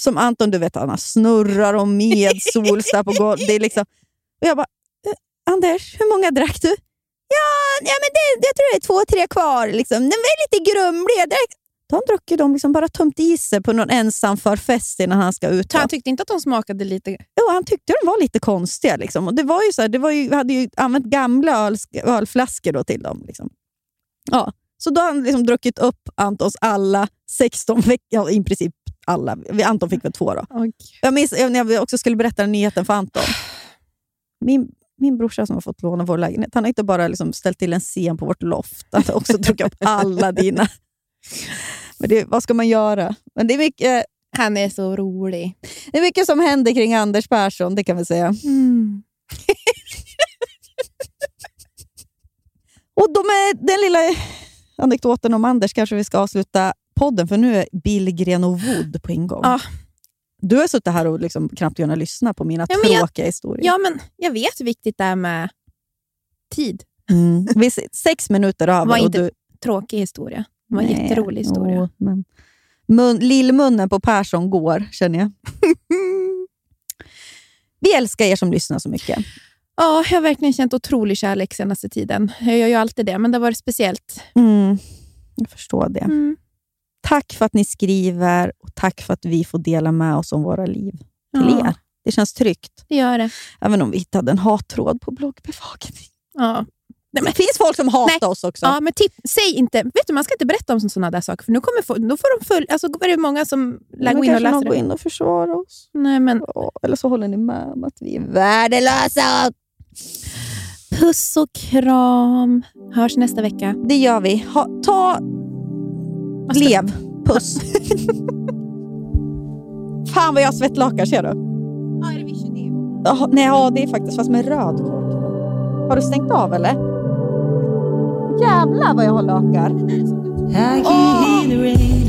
Som Anton, du vet, han snurrar och medsols där på golvet. Det är liksom, och jag bara, "Eh, Anders, hur många drack du? Ja, ja men det, jag tror det är två, tre kvar. Liksom. Den var lite grumlig. Det- De har druckit de liksom bara tömt i sig på någon ensam förfest innan han ska ut. Han tyckte inte att de smakade lite... Jo, han tyckte de var lite konstiga. Liksom. Och det var ju så här, det var ju, vi hade ju använt gamla öl, ölflaskor då till dem. Liksom. Ja, så då har han liksom druckit upp Antons alla 16 veckor, ja, i princip alla. Anton fick väl två då. Jag minns när jag också skulle berätta den nyheten för Anton. Min, min brorsa som har fått låna vår lägenhet, han har inte bara liksom ställt till en scen på vårt loft, han har också druckit upp alla dina. Men det, vad ska man göra? Men det är mycket, Han är så rolig. det är mycket som händer kring Anders Persson, det kan vi säga. Mm. Och de är, den lilla anekdoten om Anders kanske vi ska avsluta podden, för nu är Billgren och Wood på ingång. Ja. Du har suttit här och liksom knappt kunnat lyssna på mina Ja, men jag- tråkiga historier. Ja, men jag vet hur viktigt det är med tid. Mm. Sex minuter över. var och inte du, tråkig historia. Det var en Nej, jätterolig historia. jo, men mun, lillmunnen på Persson går, känner jag. Vi älskar er som lyssnar så mycket. Ja, jag har verkligen känt otrolig kärlek senaste tiden. Jag gör ju alltid det, men det har varit speciellt. Mm. Jag förstår det. Mm. Tack för att ni skriver och tack för att vi får dela med oss om våra liv till Ja. er. Det känns tryggt. Det gör det. Även om vi hittade en hattråd på bloggbevakning. Ja. Det finns folk som hatar Nej. oss också. Ja, men tipp, säg inte, vet du, man ska inte berätta om sådana där saker, för nu kommer få, då får de full, alltså, är det många som lär Men gå in och går det. in och försvarar oss. Nej, men, Ja, eller så håller ni med om att vi är värdelösa. puss och kram. Hörs nästa vecka. Det gör vi. Ha, ta... Lev. Puss. Fan vad jag har svettlakar, ser du? Ja, är det Vision Jaha, Nej, ja, det är faktiskt fast med röd kork. Har du stängt av eller? Jävlar vad jag har lakar. Oh!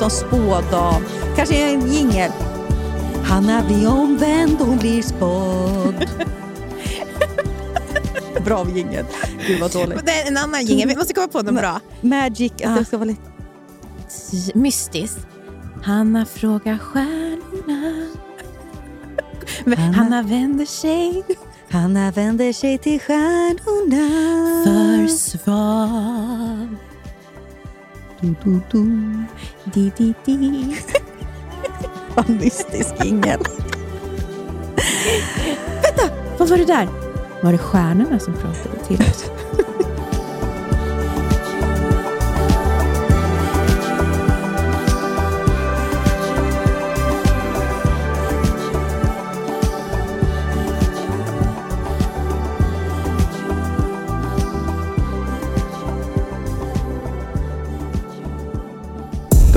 Någon sån spådam. Kanske en jingel. Hanna blir omvänd och hon blir spådd. Bra jingel. Gud vad dåligt. Det är en annan jingel, vi måste komma på något bra. Magic, att Ja. det ska vara lite... Mystiskt. Hanna frågar stjärnorna. Hanna- Hanna vänder sig Hanna vänder sig till stjärnorna. för svar. Du, du. Di, di, di. Vad mystisk jingel. Vad var det där? Var det stjärnorna som pratade till oss?